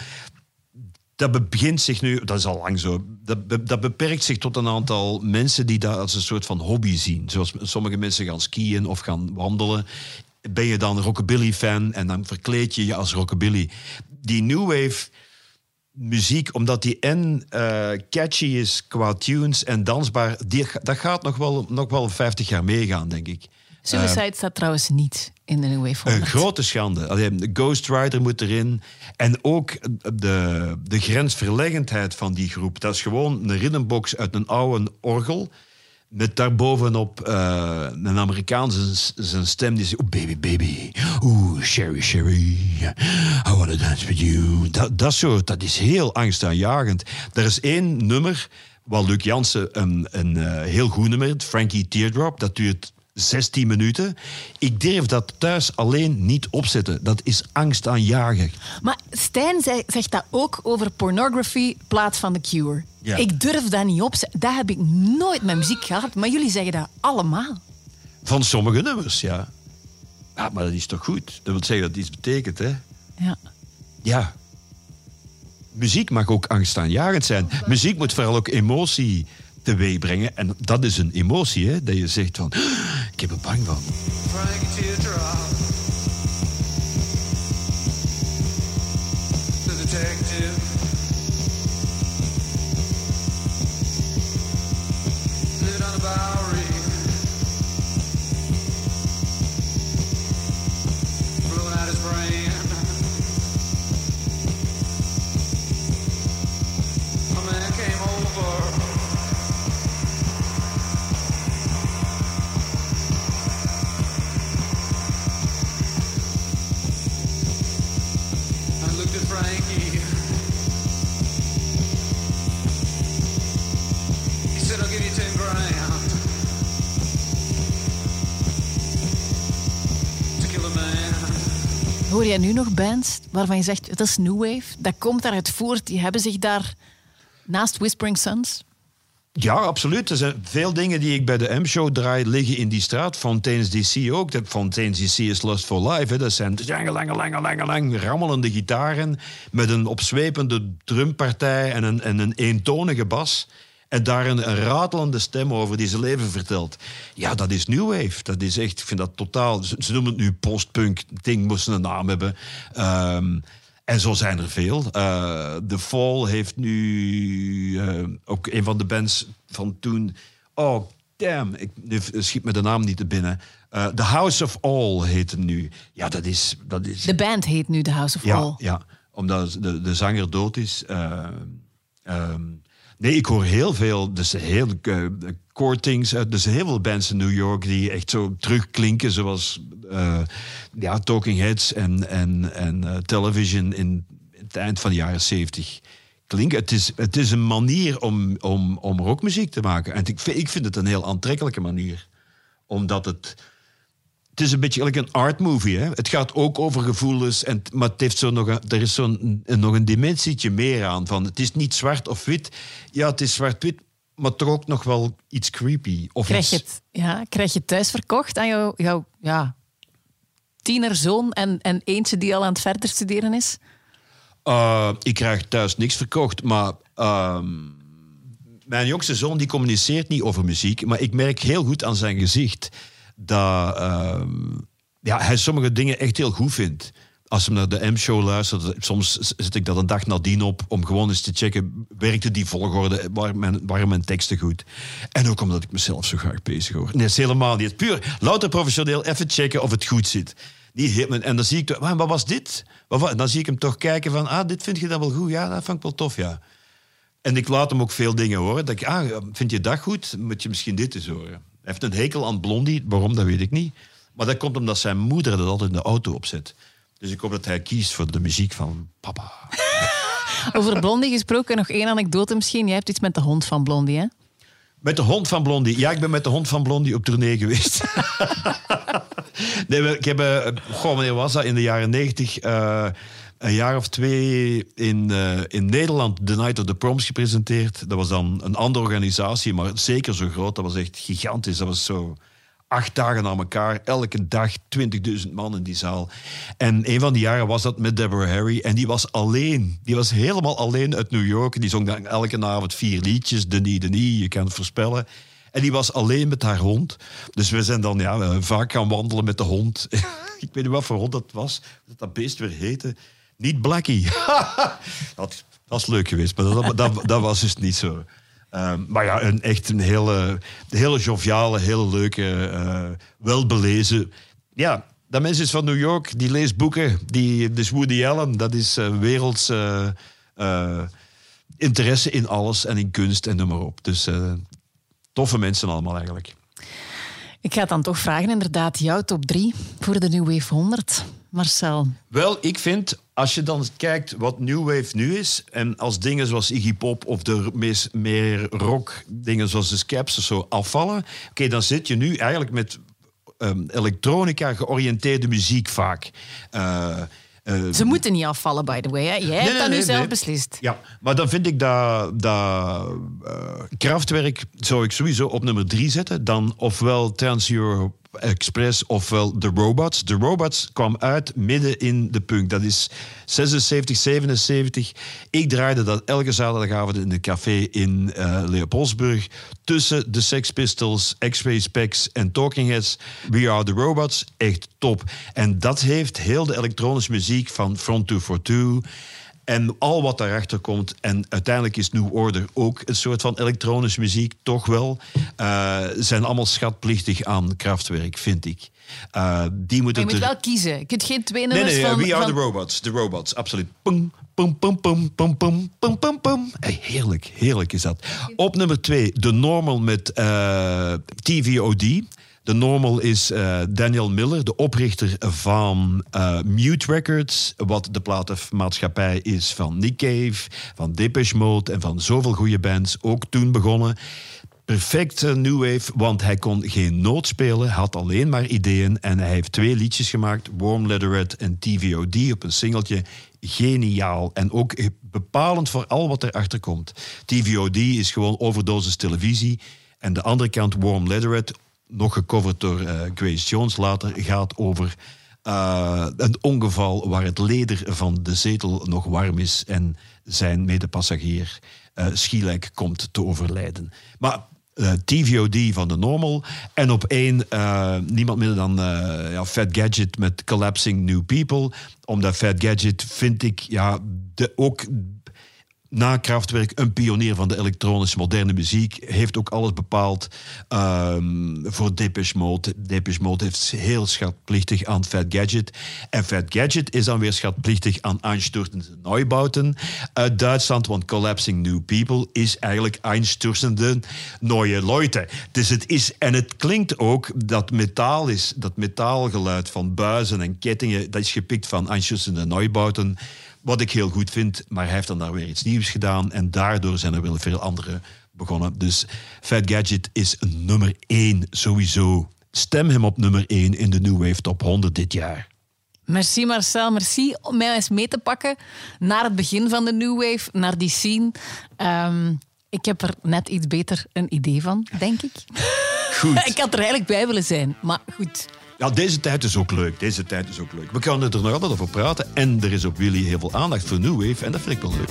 dat begint zich nu, dat is al lang zo, dat, dat beperkt zich tot een aantal mensen die dat als een soort van hobby zien. Zoals sommige mensen gaan skiën of gaan wandelen. Ben je dan rockabilly-fan en dan verkleed je je als rockabilly. Die new wave muziek, omdat die en eh, catchy is qua tunes en dansbaar, dat gaat nog wel, nog wel 50 jaar meegaan, denk ik. Suicide staat trouwens niet in de New Wave Een 100. grote schande. Allee, de Ghost Rider moet erin. En ook de, de grensverleggendheid van die groep. Dat is gewoon een rhythmbox uit een oude orgel. Met daarbovenop eh een Amerikaan zijn, stem die zegt... Oh, baby, baby. Oeh, Sherry, Sherry. I want to dance with you. Dat, dat soort, dat is heel angstaanjagend. Er is één nummer, wat Luc Jansen een, een eh, heel goed nummer, Frankie Teardrop. Dat duurt 16 minuten. Ik durf dat thuis alleen niet opzetten. Dat is angstaanjagend. Maar Stijn zei- zegt dat ook over pornography, plaat van The Cure. Ja. Ik durf dat niet op. Dat heb ik nooit met muziek gehad, maar jullie zeggen dat allemaal. Van sommige nummers, ja. Ja, maar dat is toch goed? Dat wil zeggen dat het iets betekent, hè? Ja. Ja. Muziek mag ook angstaanjagend zijn. Muziek moet vooral ook emotie teweeg brengen. En dat is een emotie, hè? Dat je zegt van... Ik heb er bang van. Hoor jij nu nog bands waarvan je zegt, dat is New Wave, dat komt daaruit voort, die hebben zich daar naast Whispering Suns... Ja, absoluut. Er zijn veel dingen die ik bij de M-show draai liggen in die straat. Fontaine's DC ook. Dat Fontaine's DC is Lust for Life. Dat zijn lang, rammelende gitaren met een opzwepende drumpartij en een, en een eentonige bas. En daar een, een ratelende stem over die zijn leven vertelt. Ja, dat is New Wave. Dat is echt, ik vind dat totaal... Ze, ze noemen het nu postpunk. Ding moest een naam hebben. Ehm, en zo zijn er veel. Eh The Fall heeft nu eh, ook een van de bands van toen. Oh, damn, ik nu schiet me de naam niet te binnen. Eh The House of All heet het nu. Ja, dat is. Dat is De band heet nu The House of ja, All. ja, omdat de, de zanger dood is. Eh, ehm, nee, ik hoor heel veel. Dus heel uh, dus heel veel bands in New York die echt zo terugklinken. Zoals uh, ja, Talking Heads en, en, en uh, Television in het eind van de jaren zeventig. Klinken. Het is, het is een manier om, om, om rockmuziek te maken. En ik, ik vind het een heel aantrekkelijke manier. Omdat het het is een beetje gelijk een art movie. Hè? Het gaat ook over gevoelens, en, maar het heeft zo nog een, er is zo'n nog een dimensietje meer aan. Van, het is niet zwart of wit. Ja, het is zwart-wit, maar toch ook nog wel iets creepy. Of Krijg iets- je, het, ja, krijg je thuis verkocht aan jouw, ja, tienerzoon en, en eentje die al aan het verder studeren is? Uh, ik krijg thuis niks verkocht, maar ehm, mijn jongste zoon die communiceert niet over muziek, maar ik merk heel goed aan zijn gezicht dat ehm, ja, hij sommige dingen echt heel goed vindt. als je naar de M-show luistert, soms zet ik dat een dag nadien op om gewoon eens te checken, werkte die volgorde, waren mijn, waren mijn teksten goed? En ook omdat ik mezelf zo graag bezig hoor. Nee, is helemaal niet. Puur, louter professioneel, even checken of het goed zit. Die en dan zie ik, toch, "Ah, wat was dit? Wat wa-" dan zie ik hem toch kijken van, ah, dit vind je dan wel goed? Ja, dat vond ik wel tof, ja. En ik laat hem ook veel dingen horen. Dat ik, ah, vind je dat goed? Moet je misschien dit eens horen. Hij heeft een hekel aan Blondie. Waarom, dat weet ik niet. Maar dat komt omdat zijn moeder dat altijd in de auto opzet. Dus ik hoop dat hij kiest voor de muziek van papa. Over Blondie gesproken, nog één anekdote misschien. Jij hebt iets met de hond van Blondie, hè? Met de hond van Blondie. Ja, ik ben met de hond van Blondie op tournee geweest. nee, ik heb, eh, goh, wanneer was dat? In de jaren negentig. eh, een jaar of twee in, eh, in Nederland The Night of the Proms gepresenteerd. Dat was dan een andere organisatie, maar zeker zo groot. Dat was echt gigantisch. Dat was zo acht dagen aan elkaar. Elke dag 20.000 man in die zaal. En een van die jaren was dat met Deborah Harry. En die was alleen. Die was helemaal alleen uit New York. Die zong dan elke avond vier liedjes. Denis, Denis, je kan het voorspellen. En die was alleen met haar hond. Dus we zijn dan ja, eh, vaak gaan wandelen met de hond. Ik weet niet wat voor hond dat was. Dat dat beest weer heette. Niet Blackie. dat, dat is leuk geweest, maar dat, dat, dat was dus niet zo. Ehm, maar ja, een, echt een hele, hele joviale, hele leuke, eh welbelezen. Ja, dat mens is van New York, die leest boeken. Die, dus Woody Allen, dat is eh, werelds eh, interesse in alles en in kunst en noem maar op. Dus eh, toffe mensen allemaal eigenlijk. Ik ga het dan toch vragen, inderdaad, jouw top 3 voor de New Wave 100. Marcel, Wel, ik vind, als je dan kijkt wat New Wave nu is... en als dingen zoals Iggy Pop of de meest, meer rock dingen zoals de Scaps of zo afvallen... oké, dan zit je nu eigenlijk met ehm, elektronica georiënteerde muziek vaak. Eh, eh, ze moeten niet afvallen, by the way. Hè? Jij Nee, hebt nee, dat nu nee, zelf beslist. Ja, maar dan vind ik dat, dat eh, krachtwerk zou ik sowieso op nummer drie zetten. Dan ofwel Trans-Europe Express ofwel The Robots. The Robots kwam uit midden in de punk. Dat is 76, 77. Ik draaide dat elke zaterdagavond in een café in eh, Leopoldsburg. Tussen de Sex Pistols, X-Ray Specs en Talking Heads. We Are The Robots. Echt top. En dat heeft heel de elektronische muziek van Front 242... En al wat daarachter komt, en uiteindelijk is New Order ook een soort van elektronische muziek, toch wel, eh, zijn allemaal schatplichtig aan krachtwerk, vind ik. Eh, die moeten je moet er- wel kiezen. Je kunt geen twee Nee, nummers nee, van... We Are van- the Robots. The Robots, absoluut. Pum, pum, pum, pum, pum, pum, pum, pum, pum. Hey, heerlijk, heerlijk is dat. Op nummer twee, The Normal met eh, TVOD. De Normal is eh, Daniel Miller, de oprichter van eh, Mute Records, wat de platenmaatschappij is van Nick Cave, van Depeche Mode en van zoveel goede bands, ook toen begonnen. Perfect eh, new wave, want hij kon geen noot spelen, had alleen maar ideeën en hij heeft twee liedjes gemaakt, Warm Leatherette en TVOD op een singeltje. Geniaal en ook bepalend voor al wat erachter komt. TVOD is gewoon overdosis televisie en de andere kant Warm Leatherette, nog gecoverd door eh, Grace Jones later, gaat over eh, een ongeval waar het leder van de zetel nog warm is en zijn medepassagier eh schielijk komt te overlijden. Maar TVOD van de Normal en op één niemand minder dan ja, Fat Gadget met Collapsing New People. Omdat Fat Gadget vind ik ja, de, ook na Kraftwerk een pionier van de elektronische moderne muziek. Heeft ook alles bepaald ehm, voor Depeche Mode. Depeche Mode heeft heel schatplichtig aan Fat Gadget. En Fat Gadget is dan weer schatplichtig aan Einstürzende Neubauten uit Duitsland. Want Collapsing New People is eigenlijk Einstürzende Neue Leute. Dus het is, en het klinkt ook dat metaal is, dat metaalgeluid van buizen en kettingen, dat is gepikt van Einstürzende Neubauten. Wat ik heel goed vind, maar hij heeft dan daar weer iets nieuws gedaan. En daardoor zijn er wel veel andere begonnen. Dus Fat Gadget is nummer één sowieso. Stem hem op nummer één in de New Wave Top 100 dit jaar. Merci Marcel, merci om mij eens mee te pakken naar het begin van de New Wave, naar die scene. Ehm, ik heb er net iets beter een idee van, denk ik. Goed. Ik had er eigenlijk bij willen zijn, maar goed. Ja, deze tijd is ook leuk. Deze tijd is ook leuk. We kunnen er nog altijd over praten. En er is op Willy heel veel aandacht voor New Wave. En dat vind ik wel leuk.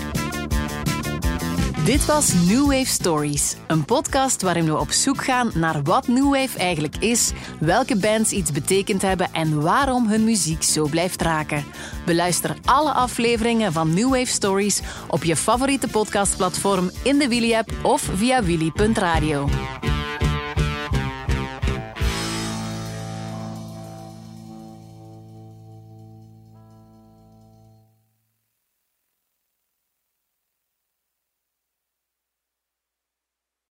Dit was New Wave Stories, een podcast waarin we op zoek gaan naar wat New Wave eigenlijk is, welke bands iets betekend hebben en waarom hun muziek zo blijft raken. Beluister alle afleveringen van New Wave Stories op je favoriete podcastplatform in de Willy-app of via willy.radio.